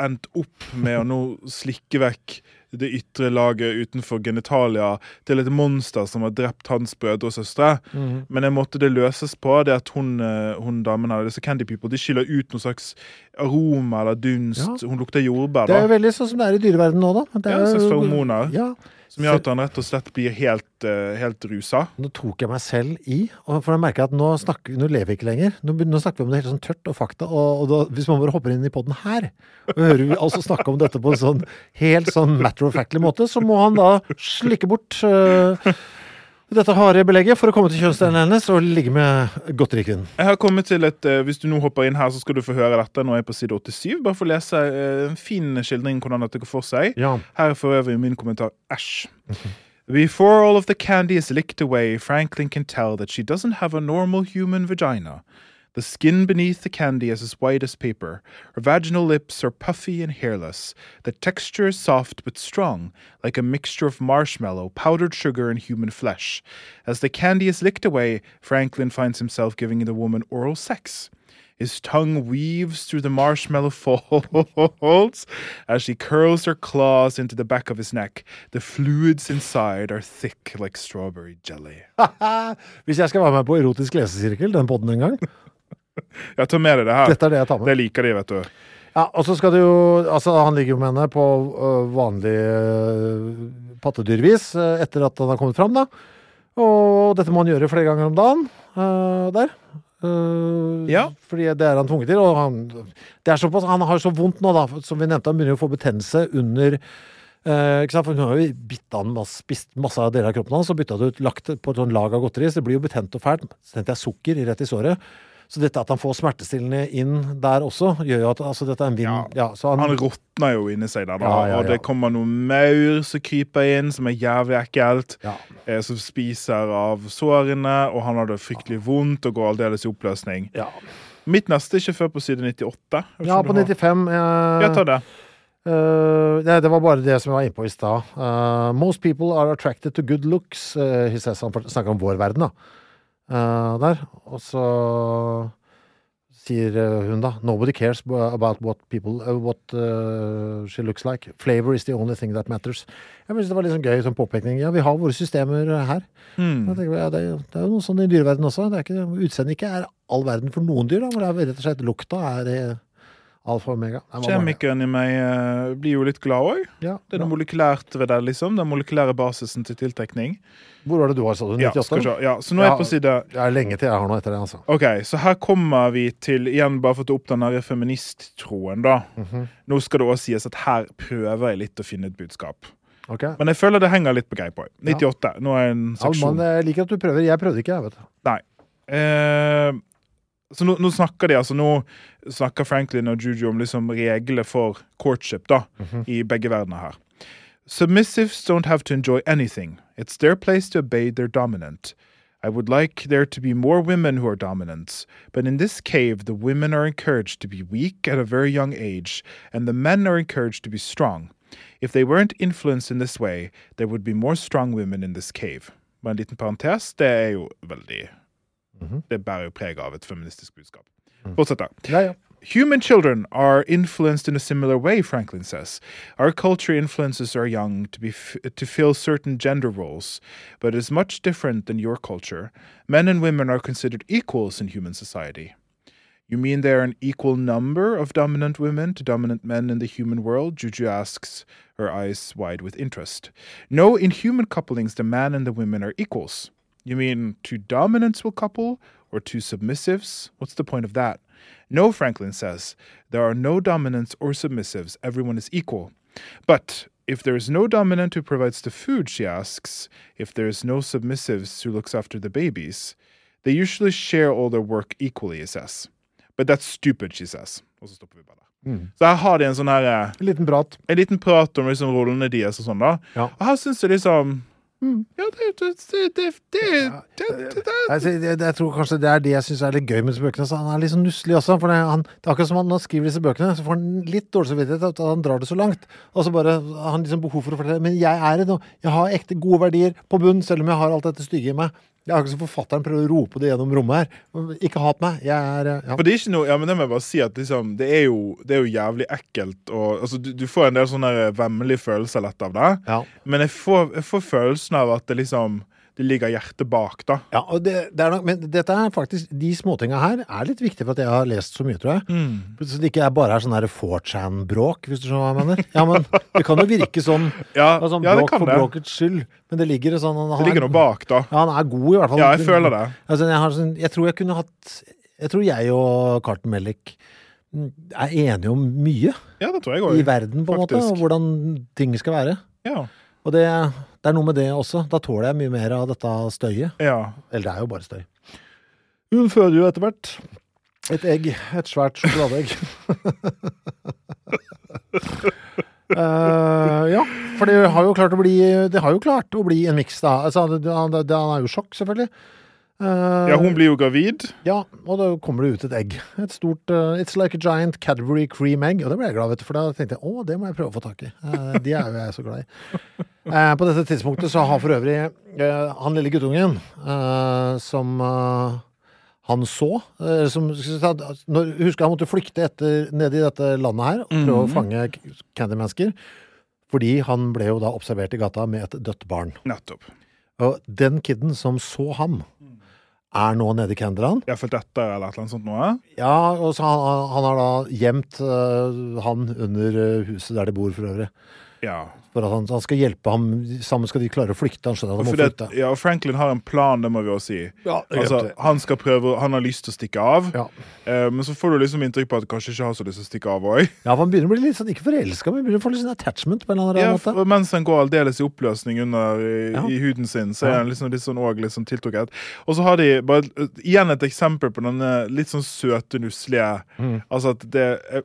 endt opp med å nå slikke vekk det ytre laget utenfor genitalia til et monster som har drept hans brødre og søstre. Mm. Men en måte det løses på, det er at hun, eh, hun damen her, disse Candy People, de skyller ut noe slags aroma eller dunst. Ja. Hun lukter jordbær, da. Det er jo veldig sånn som det er i dyreverdenen nå, da. Det Ja, er en slags hormoner. Ja. Som gjør at han rett og slett blir helt, eh, helt rusa. Nå tok jeg meg selv i, for jeg merker at nå, snakker, nå lever vi ikke lenger. Nå, nå snakker vi om det helt sånn tørt og fakta, og, og da, hvis man bare hopper inn i podden her, og hører vi altså snakke om dette på en sånn helt sånn matter of factly måte, så må han da slikke bort øh, dette harde belegget for å komme til kjønnsdelen hennes og ligge med godterikvinnen. Jeg har kommet til et, eh, Hvis du nå hopper inn her, så skal du få høre dette. Nå er jeg på side 87. Bare få lese eh, en fin skildring hvordan dette går for seg. Ja. Her er for øvrig min kommentar. Æsj. Before all of the candy is licked away, Franklin can tell that she doesn't have a normal human vagina. The skin beneath the candy is as white as paper. Her vaginal lips are puffy and hairless. The texture is soft but strong, like a mixture of marshmallow, powdered sugar, and human flesh. As the candy is licked away, Franklin finds himself giving the woman oral sex. His tongue weaves through the marshmallow folds as she curls her claws into the back of his neck. The fluids inside are thick like strawberry jelly. Hvis jeg skal være med på erotisk lesesirkel, den podden en gang, Ja, tar med deg det her. dette er det jeg tar med. Det liker de, vet du. Ja, og så skal du jo Altså, han ligger jo med henne på øh, vanlig uh, pattedyrvis uh, etter at han har kommet fram, da. Og dette må han gjøre flere ganger om dagen Uh, der. Uh, Ja. Fordi det er han tvunget til. Og han, det er såpass, han har så vondt nå, da, som vi nevnte, han begynner å få betennelse under eh? For Hun har jo bitt an, spist masse av deler av kroppen hans og bytta det ut, lagt på et sånn lag av godteri, så det blir jo betent og fælt. Så tenkte jeg sukker rett i såret. Så dette at han får smertestillende inn der også, gjør jo at altså, dette er en vind ja. så han, Han råtner jo inni seg der, da. Ja, ja, Og det kommer noe maur som kryper inn, som er jævlig ekkelt. ja. Eh, som spiser av sårene, og han har det fryktelig vondt og går aldeles i oppløsning. Ja. Mitt neste er ikke før på side 98. Jeg vet ikke ja, på 95 eh, Jeg tar det. Uh, det, det var bare det som jeg var inne på i stad. Uh, most people are attracted to good looks. Uh, he says, han snakker om vår verden, da. Eh, der. Og så sier eh, hun da Nobody cares about what people uh, What uh, she looks like. Flavor is the only thing that matters. Jeg synes Det var litt sånn gøy som påpekning. Ja, vi har våre systemer her. Mm. Jeg tenker, ja, det, det er jo noe sånn i dyreverdenen også. Det er ikke, Utseendet ikke er all verden for noen dyr. Da, hvor det er rett og slett lukta er alfa og omega. Kjemikeren i meg eh, blir jo litt glad òg. Ja, Det er noe molekylært ved det, liksom. Den molekylære basisen til tiltrekning. Hvor var det du var, sa du? Ja, 98? skal vi se. ja, så nå er jeg på side Det er lenge til jeg har noe etter det, altså. Ok, så her kommer vi til, igjen bare for å opp den feministtroen, da. Mhm. Nå skal det også sies at her prøver jeg litt å finne et budskap. Okay. Men jeg føler det henger litt på greip òg. 98. Nå er en Ja, seksjon. men jeg liker at du prøver. Jeg prøvde ikke, jeg, vet du. Nei. Eh, så nå, nå snakker de altså Nå snakker Franklin og Juju om liksom regler for courtship da, i begge verdener her. Submissives don't have to enjoy anything. It's their place to obey their dominant. I would like there to be more women who are dominants, but in this cave, the women are encouraged to be weak at a very young age, and the men are encouraged to be strong. If they weren't influenced in this way, there would be more strong women in this cave. Bare en liten parentes, det er jo veldig Mm-hmm. Det bærer jo preg av et feministisk budskap. Mm. Fortsett, da. Ja, ja. Human children are influenced in a similar way, Franklin says. Our culture influences our young to be f- to fill certain gender roles, but it is much different than your culture. Men and women are considered equals in human society. You mean there are an equal number of dominant women to dominant men in the human world? Juju asks, her eyes wide with interest. No, in human couplings, the man and the women are equals. You mean two dominants will couple or two submissives? What's the point of that? No, Franklin says, there are no dominants or submissives. Everyone is equal. But if there is no dominant who provides the food, she asks, if there is no submissives who looks after the babies, they usually share all their work equally, he says. But that's stupid, she says. Og så stopper vi bare der. Så her har de en sånn her eh, En liten prat. En liten prat om liksom rollene deres og sånn, da. Ja. Og her syns jeg liksom Ja, det det, det, det, det, det, det, det. Jeg, tror kanskje det er det jeg syns er litt gøy med disse bøkene. Så han er litt sånn nusselig også. For det, han, det er akkurat som han når han skriver disse bøkene, så får han litt dårlig samvittighet at han drar det så langt. Og så bare har han liksom behov for å fortelle Men jeg er det nå. jeg har ekte gode verdier på bunn, selv om jeg har alt dette stygge i meg. Det er akkurat som forfatteren prøver å rope det gjennom rommet her. Ikke hat meg. Jeg er ja. For det er ikke noe, ja, men det må jeg bare si at liksom, det, er jo, det er jo jævlig ekkelt. Og, altså, du, du får en del sånne vemmelige følelser lett av det. ja. Men jeg får, jeg får følelsen av at det liksom det ligger hjertet bak, da. Ja, og det, det nok, men dette er faktisk, de småtinga her er litt viktige for at jeg har lest så mye, tror jeg. Så det ikke er bare er sånn der 4chan-bråk, hvis du skjønner hva jeg mener. Ja, men det kan jo virke sånn, Ja, altså, ja bråk for det. bråkets skyld. Men det ligger sånn han, Det ligger noe bak, da. Ja, han er god, i hvert fall. Ja, jeg føler det. Altså, jeg, har sånn, jeg tror jeg kunne hatt Jeg tror jeg og Carton Mellick mm, er enige om mye Ja, det tror jeg også, i verden, på en måte, og hvordan ting skal være. Ja. Og det, det er noe med det også. Da tåler jeg mye mer av dette støyet. ja. Eller det er jo bare støy. Hun føder jo etter hvert et egg. Et svært sjokoladeegg. uh, ja, for det har jo klart å bli Det har jo klart å bli en miks, da. Altså, det, det, han er jo sjokk, selvfølgelig. Eh, ja, hun blir jo gravid. ja, og da kommer det ut et egg. Et stort uh, It's like a giant Cadbury cream egg. Og det ble jeg glad vet du, for da tenkte jeg å, det må jeg prøve å få tak i. Uh, de er jo jeg så glad i. På dette tidspunktet så har for øvrig han lille guttungen som han så som, når, Husker han måtte flykte etter, ned i dette landet her og prøve å fange Candy-mennesker. Fordi han ble jo da observert i gata med et dødt barn. Nettopp. Og den kiden som så ham, er nå nede i Kendran. Ja, fulgt etter, eller noe sånt noe. Ja, og så han, han har da gjemt uh, han under øh, huset der de bor for øvrig. Ja. For at han, han skal hjelpe ham, sammen skal de klare å flykte. Han skjønner at han må flytte det, ja, Franklin har en plan, det må vi også si. Ja, Altså, han skal prøve, han har lyst til å stikke av, Ja. eh, men så får du liksom inntrykk på at han kanskje ikke har så lyst til å stikke av òg. ja, for han begynner å bli litt sånn, ikke forelska, men begynner å få litt sånn attachment på en eller annen Ja, måte. mens han går aldeles i oppløsning under i, Ja. i huden sin, så er han liksom litt sånn, også litt sånn tiltrukket. Og så har de bare eh, igjen et eksempel på denne litt sånn søte, nusselige Mm. Altså at det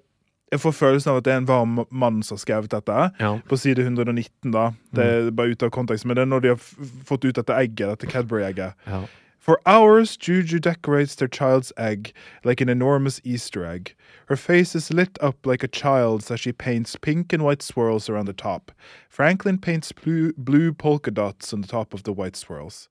jeg, får følelsen av at det er en varm mann som har skrevet dette. Ja. På side 119, da. Det Mm. er bare ute av kontekst, men det er når de har fått ut dette egget, dette Cadbury-egget. Ja. For hours, Juju decorates their child's egg like an enormous Easter egg. Her face is lit up like a child's as she paints pink and white swirls around the top. Franklin paints blue, blue polka dots on the top of the white swirls.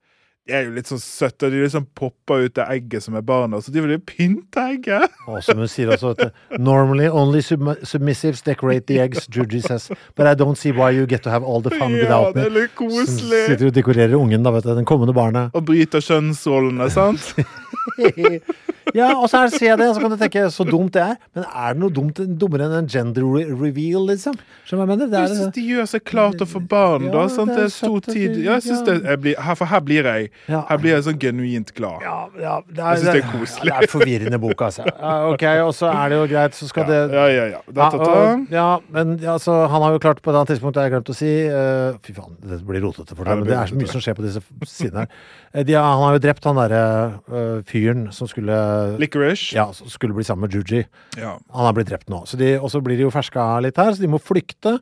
Det er jo litt sånn søtte, og de liksom popper ut det egget som er barna, så de vil jo pynte egget. Og som hun sier også, at Normally only sub submissives decorate the eggs, Juji says. But I don't see why you get to have all the fun Ja, without det er litt koselig. sitter og dekorerer ungen, da, vet du. Den kommende barnet. Og bryter kjønnsrollene, sant? Ja, og så ser jeg det, og så kan du tenke så dumt det er. Men er det noe dumt, dummere enn en gender re reveal, liksom? Skjønner du hva jeg mener? Det Jeg er, syns de gjør seg klart å få barn, da. Sant? det er er stor tid. Ja, jeg synes det, jeg blir, her, for her blir jeg. Her blir jeg sånn genuint glad. ja, ja, det Jeg synes det er koselig. Ja, det er forvirrende bok, altså. Ok, og så er det jo greit, så skal det Ja, ja, ja. Da, da, da. ja, men ja, så han har jo klart på et annet tidspunkt, det har jeg glemt å si uh, Fy faen, det blir rotete for deg, det men det er så mye som skjer på disse sidene her. Eh, De, han har jo drept han derre eh, fyren som skulle Licorice. Ja, som skulle bli sammen med Juji. Ja. Han har blitt drept nå. Så de, og så blir de jo ferska litt her, så de må flykte.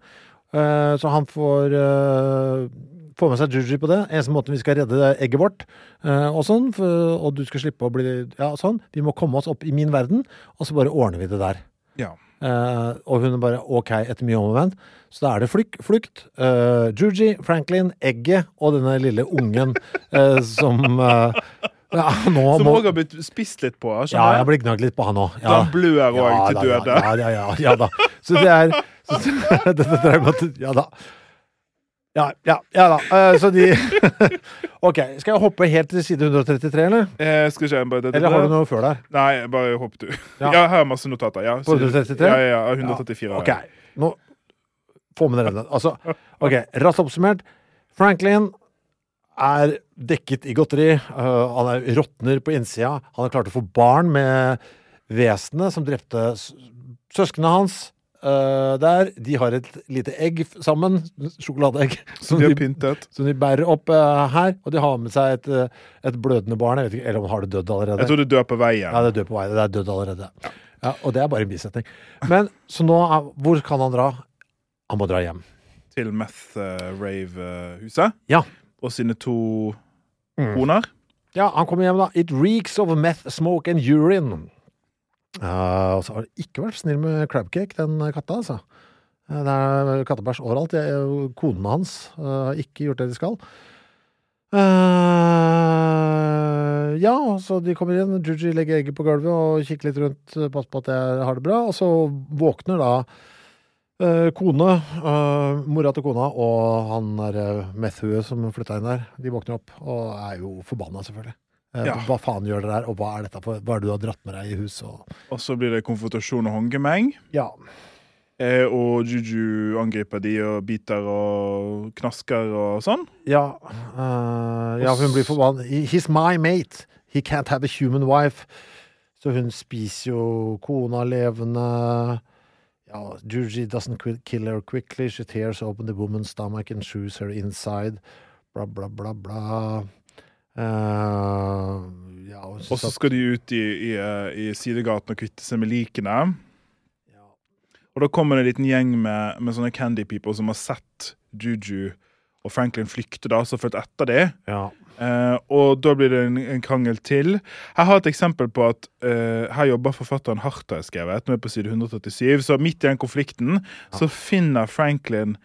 Uh, så han får uh, få med seg Juji på det. Eneste måten vi skal redde det egget vårt, uh, og sånn, for, og du skal slippe å bli Ja, sånn. Vi må komme oss opp i min verden, og så bare ordner vi det der. ja. Uh, og hun er bare OK etter mye om og men. Så da er det flyk, flukt. Uh, Juji, Franklin, egget og denne lille ungen uh, som eh, ja, nå Som òg har blitt spist litt på. Ja, jeg har blitt blir gnagd litt på han òg. Ja. han blør òg til døde. Ja, ja, ja, ja, da. Så det er så, dreier Ja da. Ja, ja, ja da. Uh, så de OK. Skal jeg hoppe helt til side 133, eller? Eh, skal ikke jeg bare Eller har du noe før der? Nei, bare hopp du. Ja. Ja, her er masse notater. Ja, På 133? Ja, ja, ja, 134. OK. Nå Få med dere den. Altså, OK. Raskt oppsummert. Franklin er dekket i godteri. Uh, han er råtner på innsida. Han har klart å få barn med vesenet som drepte søsknene hans. Uh, der. De har et lite egg sammen. Sjokoladeegg. Som de har som de bærer opp uh, her. Og de har med seg et, et blødende barn. Jeg vet ikke, Eller om han har det dødd allerede. Jeg tror det dør på veien. Ja, det dør på vei. Det er dødd allerede. Ja, og det er bare en bisetning. Men så nå, er- hvor kan han dra? Han må dra hjem. Til Meth uh, Rave-huset. Ja. Og sine to Mm. koner. Ja, han kommer hjem da. It reeks of meth, smoke and urine. Uh, og så har det ikke vært snill med crabcake, den katta, altså. Eh, Det er kattebæsj overalt. Konene hans har har ikke gjort det de skal. Uh, ja, så de kommer inn. Juji legger egget på gulvet og kikker litt rundt, eh, passer på at jeg har det bra. Og så våkner da eh, kone, eh, mora til kona og han der Methue som flytta inn der, de våkner opp og er jo forbanna, selvfølgelig. Eh, Ja. Hva faen gjør dere der, og hva er dette for Hva er det du har dratt med deg i huset? Og... Og så blir det konfrontasjon og håndgemeng. Ja. Eh, og Juju angriper de og biter og knasker og sånn. Ja, uh, ja, hun blir forbanna. He's my mate. He can't have a human wife. Så hun spiser jo kona levende. Ja, Juji doesn't kill her quickly. She tears open the woman's stomach and shoes her inside. Bla, bla, bla, bla. Uh, ja, og så skal de ut i, i, eh, i sidegaten og kvitte seg med likene. ja. Og da kommer det en liten gjeng med, med sånne candy people som har sett Juju og Franklin flykte, da, så fulgt etter dem. ja. Eh, og da blir det en, en krangel til. Jeg har et eksempel på at uh, her jobber forfatteren hardt, har jeg skrevet. Nå er på side 137. Så midt i den konflikten så finner Franklin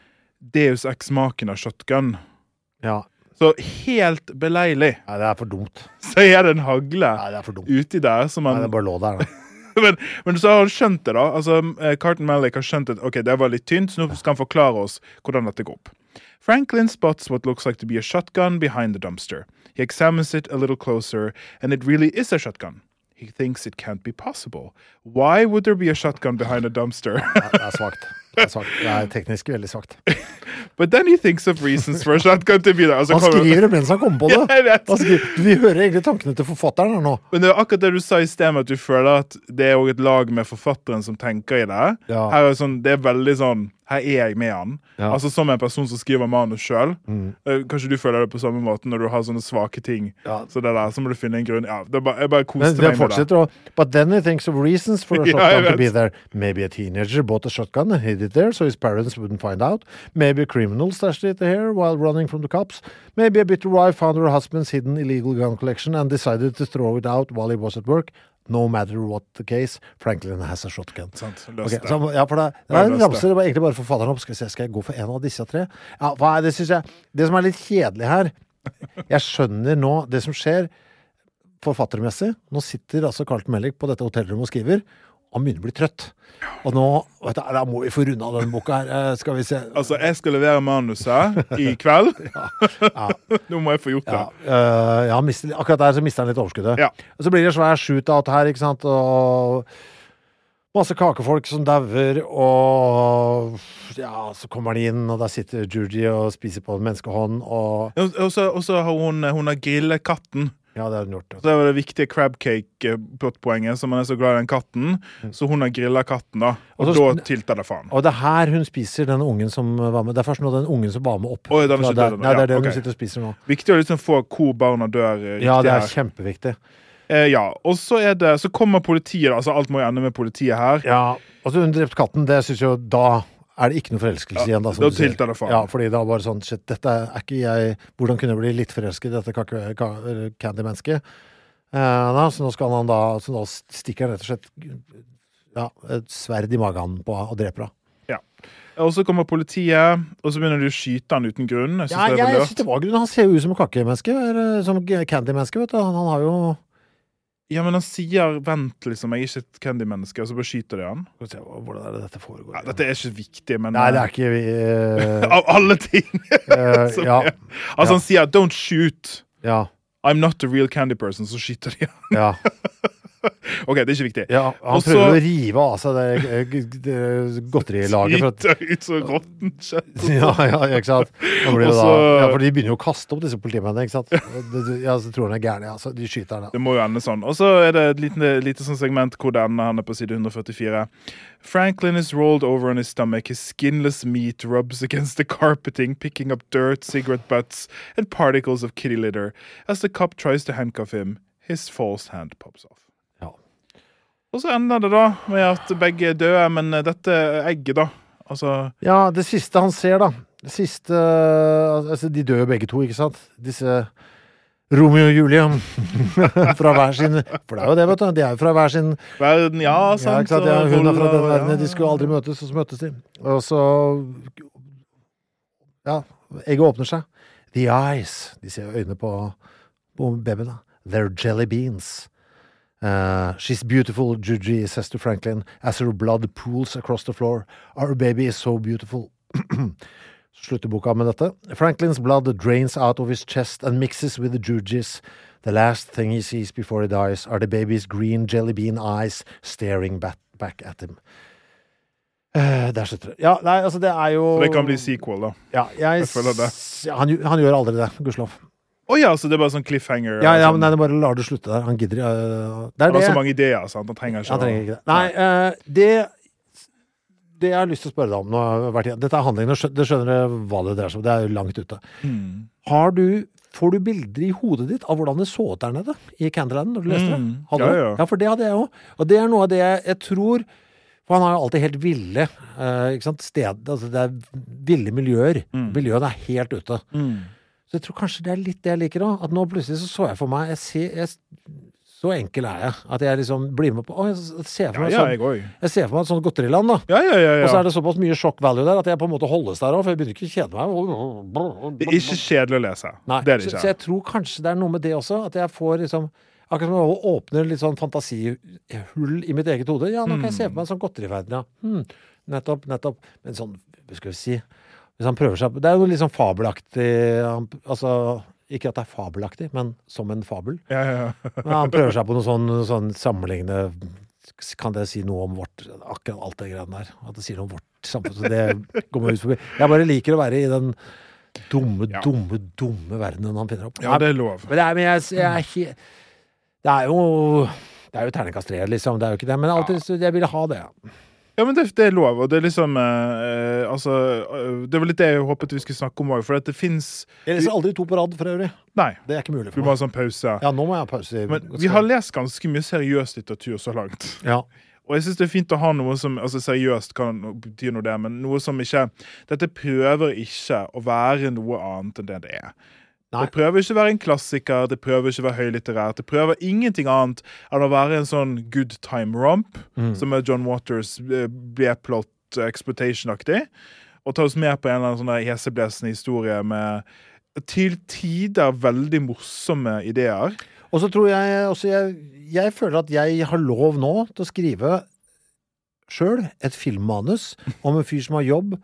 Deus ex machina shotgun. ja. Så helt beleilig Nei, det er for dumt. så er det en hagle Nei, det er uti der som Nei, det bare lå der, da. men, men så har han skjønt det, da. Altså, eh, Carton Malik har skjønt at ok, det var litt tynt, så nå skal han forklare oss hvordan dette går opp. Franklin spots what looks like to be a shotgun behind the dumpster. He examines it a little closer, and it really is a shotgun. He thinks it can't be possible. Why would there be a shotgun behind a dumpster? Det er svakt. Det er. Det er teknisk veldig svakt. But then he thinks of reasons for a shotgun to be there. Altså, Han skriver det mens han kommer på det. Ja, skriver, vi hører egentlig tankene til forfatteren her nå. Men det er akkurat det du sa i sted, at du føler at det er et lag med forfatteren som tenker i det. Ja. Her er sånn, det er veldig sånn Her er jeg med han. Ja. Altså Som en person som skriver manus sjøl. Mm. Kanskje du føler det på samme måte når du har sånne svake ting. Ja. Så det der, så må du finne en grunn. Ja, det er bare, jeg bare koste det meg med det. å But then he thinks of reasons for a shotgun ja, to be there. Maybe a teenager bought a shotgun and hid it there so his parents wouldn't find out. Maybe a criminal stashed it here while running from the cops. Maybe a bitter wife found her husband's hidden illegal gun collection and decided to throw it out while he was at work. No matter what the case, Franklin has a shotgun. Sant. okay, så, ja, for det, det er en det. ramse. Det var egentlig bare forfatteren opp. Skal, se, skal jeg gå for en av disse tre? Ja, er det, jeg Det som er litt kjedelig her Jeg skjønner nå det som skjer forfattermessig. Nå sitter altså Carlton Mellick på dette hotellrommet og skriver. Han begynner å bli trøtt. Og nå vet du, Da må vi få runda denne boka her. Eh, Skal vi se. Altså, jeg skal levere manuset i kveld. Ja. Nå må jeg få gjort det. Ja, ja mister, akkurat der så mister han litt overskuddet. Ja. Og så blir det svær shootout her, ikke sant, og masse kakefolk som dauer, og ja, så kommer han inn, og der sitter Juji og spiser på en menneskehånd, og Og så har hun, hun har grillet katten. Ja, det har hun gjort. Så det var det viktige crab cake-poenget, som man er så glad i den katten. Så hun har grilla katten, da. Og, Og så- da tilter det faen. Og det er her hun spiser den ungen som var med. Det er først nå den ungen som var med opp. Oi, den er der. Nei, det er det ok. hun sitter og spiser nå. Viktig å liksom få hvor barna dør eh, riktig Ja, det er her. kjempeviktig. Eh, ja, og så er det Så kommer politiet, da. Altså alt må jo ende med politiet her. Ja, og så hun drepte katten, det syns jo da er det ikke noe forelskelse igjen. Da, som da du sier. tilter det faen. Ja, fordi da bare sånn Shit, dette er ikke jeg Hvordan kunne jeg bli litt forelsket i dette kake- ka- candy-mennesket? Eh, da, så nå skal han da Så nå stikker han rett og slett ja, et sverd i magen på henne og dreper henne. Og så kommer politiet, og så begynner de å skyte han uten grunn. Jeg synes Ja, det er jeg veldig synes det var grunn. Han ser jo ut som et kakemenneske. eller Som candy-menneske, vet du. Han, han har jo Ja, men han sier 'vent', liksom. Jeg er ikke et Candy-menneske. Og så bare skyter de han. Hvordan er det dette foregår? Ja, dette er ikke viktig, men Nei, det er ikke uh... Av alle ting! eh, som Ja. er- Altså, han sier 'don't shoot'. Ja. I'm not a real candy person. Så skyter de han. Ja. OK, det er ikke viktig. ja han Også, prøver å rive av seg det, eh, det godterilaget. At, ut så råttent kjøtt. ja, ja, ikke sant. Da blir det Og da, ja, for de begynner jo å kaste opp disse politimennene, ikke sant. Ja, så tror han er gæren, ja. Så de skyter han, Ja. Det må jo ende sånn. Og så er det et lite, lite sånn segment hvor det ender. Han er på side 144. Franklin is rolled over on his stomach. His skinless meat rubs against the carpeting, picking up dirt, cigarette butts, and particles of kitty litter. As the cop tries to handcuff him, his false hand pops off. Ja. Og så ender det da med at begge er døde, men dette egget, da Altså Ja, det siste han ser, da. Det siste Altså, de dør begge to, ikke sant? Disse Romeo og Julie fra hver sin For det er jo det, vet du. De er jo fra hver sin Verden, ja, Ja, sant? ikke sant? Ja, hun er fra den verdenen. De skulle aldri møtes, og så møtes de. Og så Ja, egget åpner seg. The eyes. De ser øynene på, på babyen. da. They're jelly beans. Uh, she's beautiful, Juji says to Franklin as her blood pools across the floor. Our baby is so beautiful. Så slutter boka med dette. Franklin's blood drains out of his chest and mixes with the Juji's. The last thing he sees before he dies are the baby's green jelly bean eyes staring back, back at him. Uh, der slutter det. Ja, nei, altså det er jo Så det kan bli sequel, da. Ja, jeg, Jeg føler det. Han, han gjør aldri det, gudskjelov. Å ja, så det er bare sånn cliffhanger? Ja, ja, sånn, men nei, det bare lar det slutte der. Han gidder uh, Det er Han har det. så mange ideer, sant? Han trenger ikke Han trenger ikke det. Nei, uh, det Det jeg har lyst til å spørre deg om nå Dette er handlingen, det skjønner du hva det dreier seg om. Det er jo langt ute. Mm. Har du Får du bilder i hodet ditt av hvordan det så ut der nede i Candyland når du leste det? Mm. Hadde Ja, du? ja. ja, for det hadde jeg òg. Og det er noe av det jeg, jeg tror For han har jo alltid helt ville eh, ikke sant? Sted, altså det er ville miljøer. Mm. Miljøene er helt ute. Mm. Så jeg tror kanskje det er litt det jeg liker òg. At nå plutselig så så jeg for meg jeg ser, jeg, Så enkel er jeg. At jeg liksom blir med på Å, jeg ser for meg, ja, sånn, jeg ser for meg et sånt godteriland, da. Ja, ja, ja. Og så er det såpass mye shock value der at jeg på en måte holdes der òg, for jeg begynner ikke å kjede meg. Det er ikke kjedelig å lese. Nei, Det er det så, så jeg tror kanskje det er noe med det også, at jeg får liksom Akkurat som jeg åpner litt sånn fantasihull i mitt eget hode. Ja, nå kan jeg se for meg en sånn godteriverden, ja. Hmm, nettopp, nettopp. Men sånn, hva skal vi si Hvis han prøver seg Det er jo litt sånn fabelaktig Altså, ikke at det er fabelaktig, men som en fabel. Ja, ja. Men han prøver seg på noe sånn, sånn sammenlignende Kan det si noe om vårt Akkurat alt det greiene der. At det sier noe om vårt samfunn. Så det går meg ut forbi. Jeg bare liker å være i den dumme, Ja. dumme, dumme verdenen han finner opp. ja, det er lov. Men det er, men jeg, jeg ikke Det er jo Det er jo terningkast tre, liksom. Det er jo ikke det. Men alltid, jeg ville ha det. Ja, men det, det er lov, og det er liksom eh, Altså, eh, det var litt det jeg håpet vi skulle snakke om òg, for at det fins Jeg leser aldri to på rad for øvrig. Nei, Det er ikke mulig for vi Du må ha sånn pause. Ja, nå må jeg ha pause. Men vi har lest ganske mye seriøs litteratur så langt. ja. Og jeg syns det er fint å ha noe som altså seriøst kan bety noe det, men noe som ikke Dette prøver ikke å være noe annet enn det det er. Nei. Det prøver ikke å være en klassiker, det prøver ikke å være høylitterært. Det prøver ingenting annet enn å være en sånn good time romp, Mm. som er John Waters eh, B-plot exploitation-aktig. Og ta oss med på en eller annen sånn heseblesende historie med til tider veldig morsomme ideer. Og så tror jeg også jeg, jeg føler at jeg har lov nå til å skrive sjøl et filmmanus om en fyr som har jobb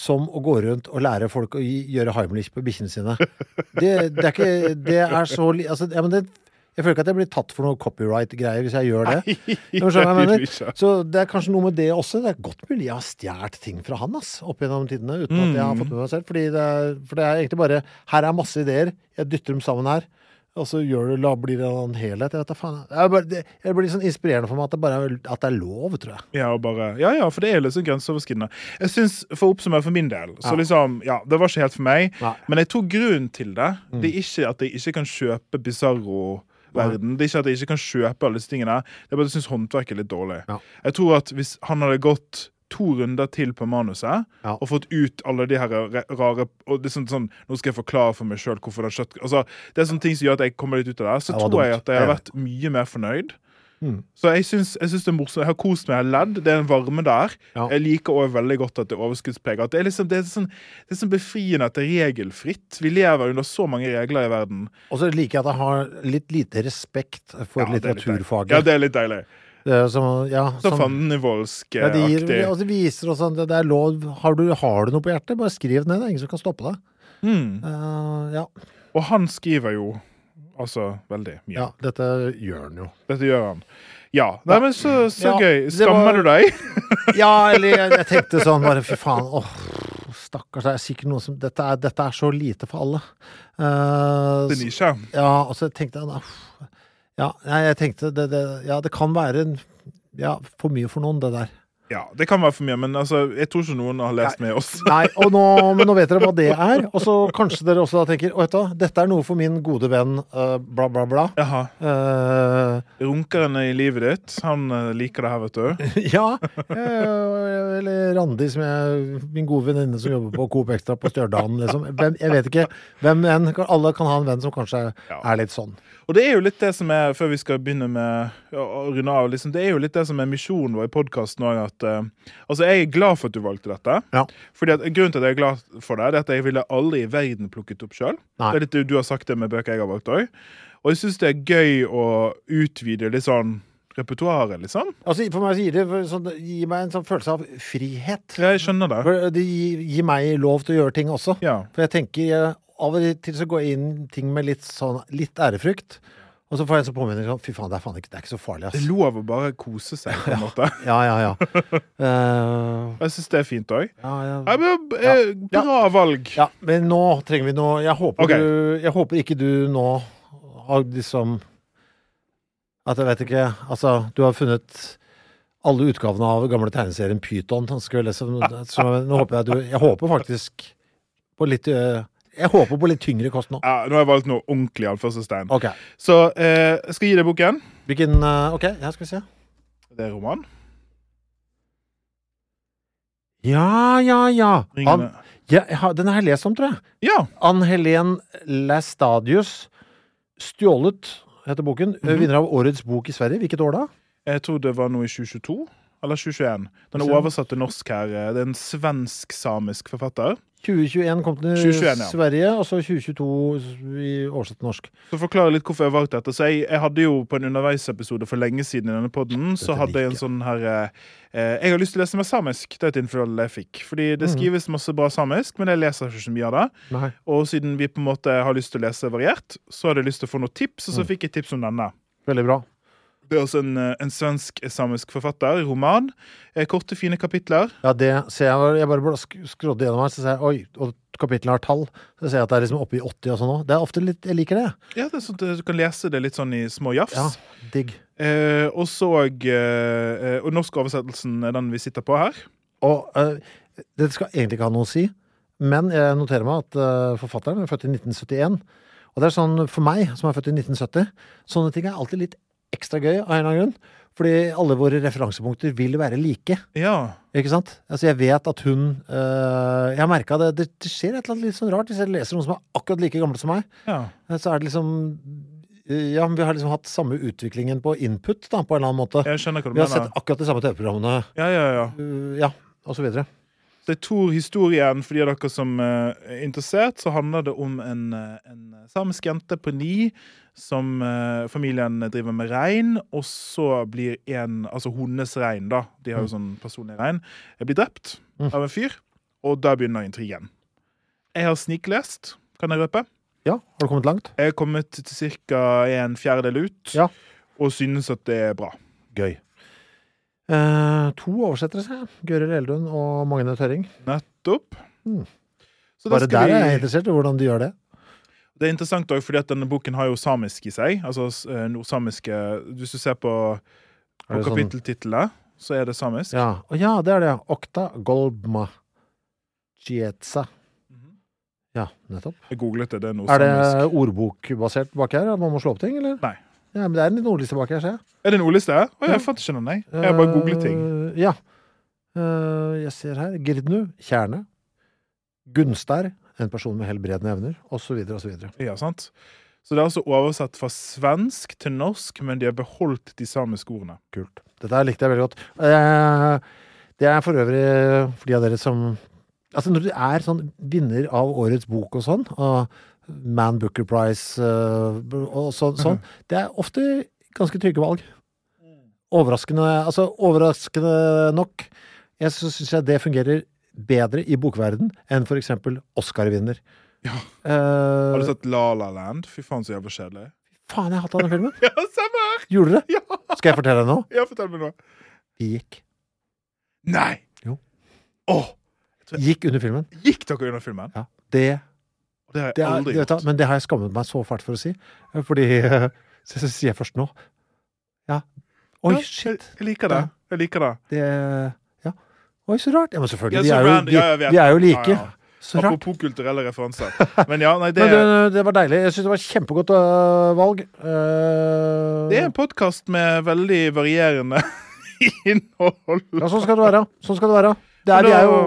som å gå rundt og lære folk å gjøre Heimlich på bikkjene sine. Det, det er ikke Det er så altså, ja, men det, Jeg føler ikke at jeg blir tatt for noe copyright-greier hvis jeg gjør det. Nei. Så det er kanskje noe med det også. Det er godt mulig jeg har stjålet ting fra han ass, opp gjennom tidene uten at jeg har fått med meg selv. Fordi det er, for det er egentlig bare Her er masse ideer, jeg dytter dem sammen her. Og så gjør det, blir det en helhet. Jeg vet da faen. Det, bare, det, det blir sånn inspirerende for meg at det bare at det er lov, tror jeg. Ja, og bare, ja, ja, for det er sånn grenseoverskridende. Jeg synes, For å oppsummere for min del, så Ja. liksom, ja, det var ikke helt for meg. Nei. Men jeg tror grunnen til det, det er ikke at jeg ikke kan kjøpe Bizarro-verden. Det er ikke at jeg ikke kan kjøpe alle disse tingene. Det er bare at jeg syns håndverket er litt dårlig. Ja. Jeg tror at hvis han hadde gått to runder til på manuset Ja. og fått ut alle de her rare og det er sånn, sånn, Nå skal jeg forklare for meg sjøl hvorfor det har kjøtt altså, Det er sånne ting som gjør at jeg kommer litt ut av det. Så Det tror tror jeg at jeg har vært mye mer fornøyd. Mm. Så jeg syns, jeg syns det er morsomt. Jeg har kost meg, jeg har ledd. Det er en varme der. Ja. Jeg liker også veldig godt at det er overskuddspreget. Det er liksom, det er sånn, det er sånn befriende at det er regelfritt. Vi lever under så mange regler i verden. Og så liker jeg at jeg har litt lite respekt for Ja, det er litt litteraturfaget. Ja, det er litt deilig. Som, ja, Så som- fandenivoldsk-aktig. Ja, de gir, og det viser også at det er lov. Har du, har du noe på hjertet, bare skriv det ned. Det er ingen som kan stoppe deg. mm. Uh, ja. Og han skriver jo altså veldig mye. ja, dette gjør han jo. Dette gjør han. Ja. Nei, men så, så Ja, gøy. Skammer var- du deg? Ja, eller jeg, jeg tenkte sånn bare fy faen, åh, stakkars, det er sikkert noe som Dette er, dette er så lite for alle. Uh, Det er nisje. ja, og så tenkte jeg uff. Ja, jeg tenkte det, det, Ja, det kan være Ja, for mye for noen, det der. Ja, det kan være for mye, men altså, jeg tror ikke noen har lest med oss. Nei, og nå, men nå vet dere hva det er. Og så kanskje dere også da tenker Å, vet du dette er noe for min gode venn uh, bla, bla, bla. Jaha. Uh, Runkeren i livet ditt, han eh, liker det her, vet du. ja. Uh, eller Randi, som jeg, min gode venninne som jobber på Coop Extra på Stjørdal. Liksom. Hvem, jeg vet ikke. Hvem enn. Alle kan ha en venn som kanskje Ja. er litt sånn. Og det er jo litt det som er, før vi skal begynne med å runde av, liksom, det er jo litt det som er misjonen vår i podkasten òg, at eh, Altså, jeg er glad for at du valgte dette. Ja. Fordi at Grunnen til at jeg er glad for det, er at jeg ville aldri i verden plukket opp sjøl. Du, du har sagt det med bøker jeg har valgt òg. Og jeg syns det er gøy å utvide litt sånn repertoaret, liksom. Altså, for meg gir det sånn, gir meg en sånn følelse av frihet. Ja, jeg skjønner det. Det gir, gir meg lov til å gjøre ting også. Ja. For jeg tenker av og til så går jeg inn ting med litt sånn litt ærefrykt. Og så får jeg en sånn påminning sånn Fy faen, det er faen ikke, det er ikke så farlig, Det ass. er lov å bare kose seg, på en måte. Ja, ja, ja. Uh, Jeg syns det er fint òg. ja, ja. Ja, eh, bra valg. Ja, men nå trenger vi noe Jeg håper, okay. du, jeg håper ikke du nå har liksom At jeg vet ikke Altså, du har funnet alle utgavene av gamle tegneserien Pyton. Så nå håper jeg du Jeg håper faktisk på litt øh, Jeg håper på litt tyngre kost nå. Ja, nå har jeg valgt noe ordentlig Alførsestein. Okay. Så eh, jeg skal gi deg boken. Hvilken øh, Ok, ja, skal vi se. Det er roman. Ja, ja, ja. Han, Ringene. ja jeg har- den har jeg lest om, tror jeg. Ja. Ann Helen Lastadius. 'Stjålet' heter boken. Mhm. Vinner av årets bok i Sverige. Hvilket år da? Jeg tror det var noe i 2022. Eller 2021. Den er oversatt til norsk her. Det er en svensk-samisk forfatter. 2021 kom til 2021, ja. Sverige, og så 2022 i oversatt til norsk. Så forklarer litt hvorfor jeg valgte dette. Så jeg, jeg hadde jo på en underveisepisode for lenge siden i denne podden, så hadde jeg en sånn her eh, Jeg har lyst til å lese mer samisk. Det er et innfall jeg fikk. Fordi det Mhm. skrives masse bra samisk, men jeg leser ikke så mye av det. Nei. Og siden vi på en måte har lyst til å lese variert, så hadde jeg lyst til å få noen tips, og så Mm. fikk jeg tips om denne. Veldig bra. Det er også en, eh, en svensk-samisk forfatter. Roman. Eh, Korte, fine kapitler. Ja, det ser jeg. Jeg bare skrådde gjennom her, så ser jeg oi, og kapitlet har tall. Så ser jeg at det er liksom oppe i 80 og sånn òg. Det er ofte litt Jeg liker det. Ja, det er sånn at Du kan lese det litt sånn i små jafs. Ja, digg. Eh, og så eh, Og norsk oversettelsen er den vi sitter på her. Og eh, det skal egentlig ikke ha noe å si, men jeg noterer meg at eh, forfatteren er født i 1971. Og det er sånn, for meg, som er født i 1970, sånne ting er alltid litt ekstra gøy av en eller annen grunn. Fordi alle våre referansepunkter vil være like. Ja. Ikke sant? Altså Jeg vet at hun øh, Jeg har merka det, det. Det skjer et eller annet litt sånn rart hvis jeg leser noen som er akkurat like gamle som meg. ja. Så er det liksom ja, Ja, vi har liksom hatt samme utviklingen på input, da, på en eller annen måte. Jeg skjønner hva du Vi har mener. sett akkurat de samme TV-programmene. Ja, ja, ja. Uh, ja, og så videre. Jeg tror historien, for de av dere som eh, er interessert, så handler det om en, eh, en samisk jente på ni som eh, familien driver med rein, og så blir en, altså hennes rein, da, de har jo sånn personlig rein, blir drept Mm. av en fyr, og da begynner intrigen. Jeg har sniklest, kan jeg røpe. Ja, har du kommet langt? Jeg er kommet til ca. en fjerdedel ut, Ja. og synes at det er bra. Gøy. Eh, to oversettere, ser jeg. Gøril Eldun og Magne Tørring. Nettopp. Mm. Bare der der er jeg interessert i hvordan de gjør det. Det er interessant også, fordi at denne boken har jo samisk i seg. Altså eh, nordsamiske Hvis du ser på, på det sånn- så er det samisk. Ja, og ja, det er det. Okta Golbma Chietza. Mhm. Ja, nettopp. Jeg googlet det. Det er Er det ordbokbasert bak her? At man må slå opp ting, eller? Nei. Ja, men det er en liten ordliste bak her, ser jeg. Er det en ordliste? Å, jeg fant ikke noe, nei. Jeg har bare googlet ting. Eh, ja. Eh, jeg ser her. Girdnu, Kjerne. Gunstær, en person med helbredende evner, osv., osv. Ja, sant? Så det er altså oversatt fra svensk til norsk, men de har beholdt de samiske ordene. Kult. Dette her likte jeg veldig godt. Eh, det er for øvrig for de av dere som Altså, når du er sånn vinner av årets bok og sånn, og Man Booker Prize eh, og sånn, sånn det er ofte ganske trygge valg. Overraskende Altså, overraskende nok jeg syns jeg det fungerer bedre i bokverden enn eksempel Oscar-vinner. Ja. Uh, Har du sett La La Land? Fy faen, så jævla kjedelig. faen, jeg har hatt av den filmen. Ja, samme her! Gjorde dere? Ja, Skal jeg fortelle deg nå? ja fortell meg noe. Vi gikk. Nei! Jo. Åh, Gikk under filmen. gikk dere under filmen? Ja. Det Det har jeg Det er, aldri gjort. men det har jeg skammet meg så fælt for å si. Fordi Så, så sier jeg først nå. Ja. Oi, Ja, shit. Jeg, liker det. Jeg liker det. Det Ja. Oi, så rart. Ja, men selvfølgelig. Ja, De så er jo, de, Ja, de er jo like. Så rart. Apropos kulturelle referanser. Men ja, nei, det, Men det, det var deilig. Jeg syns det var et kjempegodt uh, valg. Uh, det er en podkast med veldig varierende innhold. Ja, sånn skal det være. Sånn skal det være. Det er, vi er jo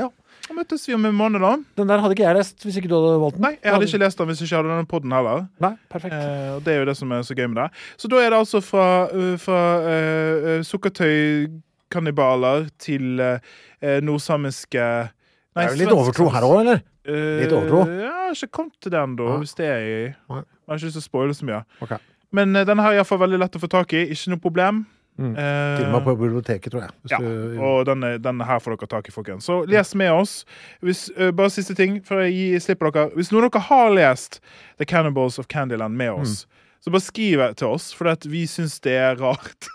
ja. Da møttes vi om en måned, da. Den der hadde ikke jeg lest hvis ikke du hadde valgt den. Nei, jeg hadde ikke lest den hvis ikke jeg hadde denne podden heller. Nei, perfekt. Eh, og Det er jo det som er så gøy med det. Så da er det altså fra, uh, fra uh, sukkertøykannibaler til uh, nordsamiske det er jo litt overtro her òg, eller? Uh, litt overtro. Ja, jeg har ikke kommet til den, da, Nei. hvis det er i Jeg har ikke lyst til å spoile så mye. Okay. Men uh, den her er iallfall veldig lett å få tak i. Ikke noe problem. Mm. Eh, Til og med på biblioteket, tror jeg. Hvis ja, du, og denne, denne her får dere tak i, folkens. Så les med oss. Hvis, uh, bare siste ting før jeg slipper slipp dere. Hvis noen av dere har lest The Cannibals of Candyland med oss, så bare skriv til oss, for at vi syns det er rart.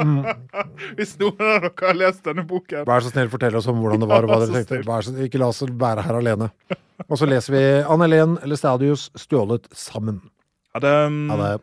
Mm. Hvis noen av dere har lest denne boken. Vær så snill, fortell oss om hvordan det var, og hva dere tenkte. snill. Vær så, ikke la oss være her alene. Og så leser vi Ann Helen eller Stadius 'Stjålet sammen'. Ha det.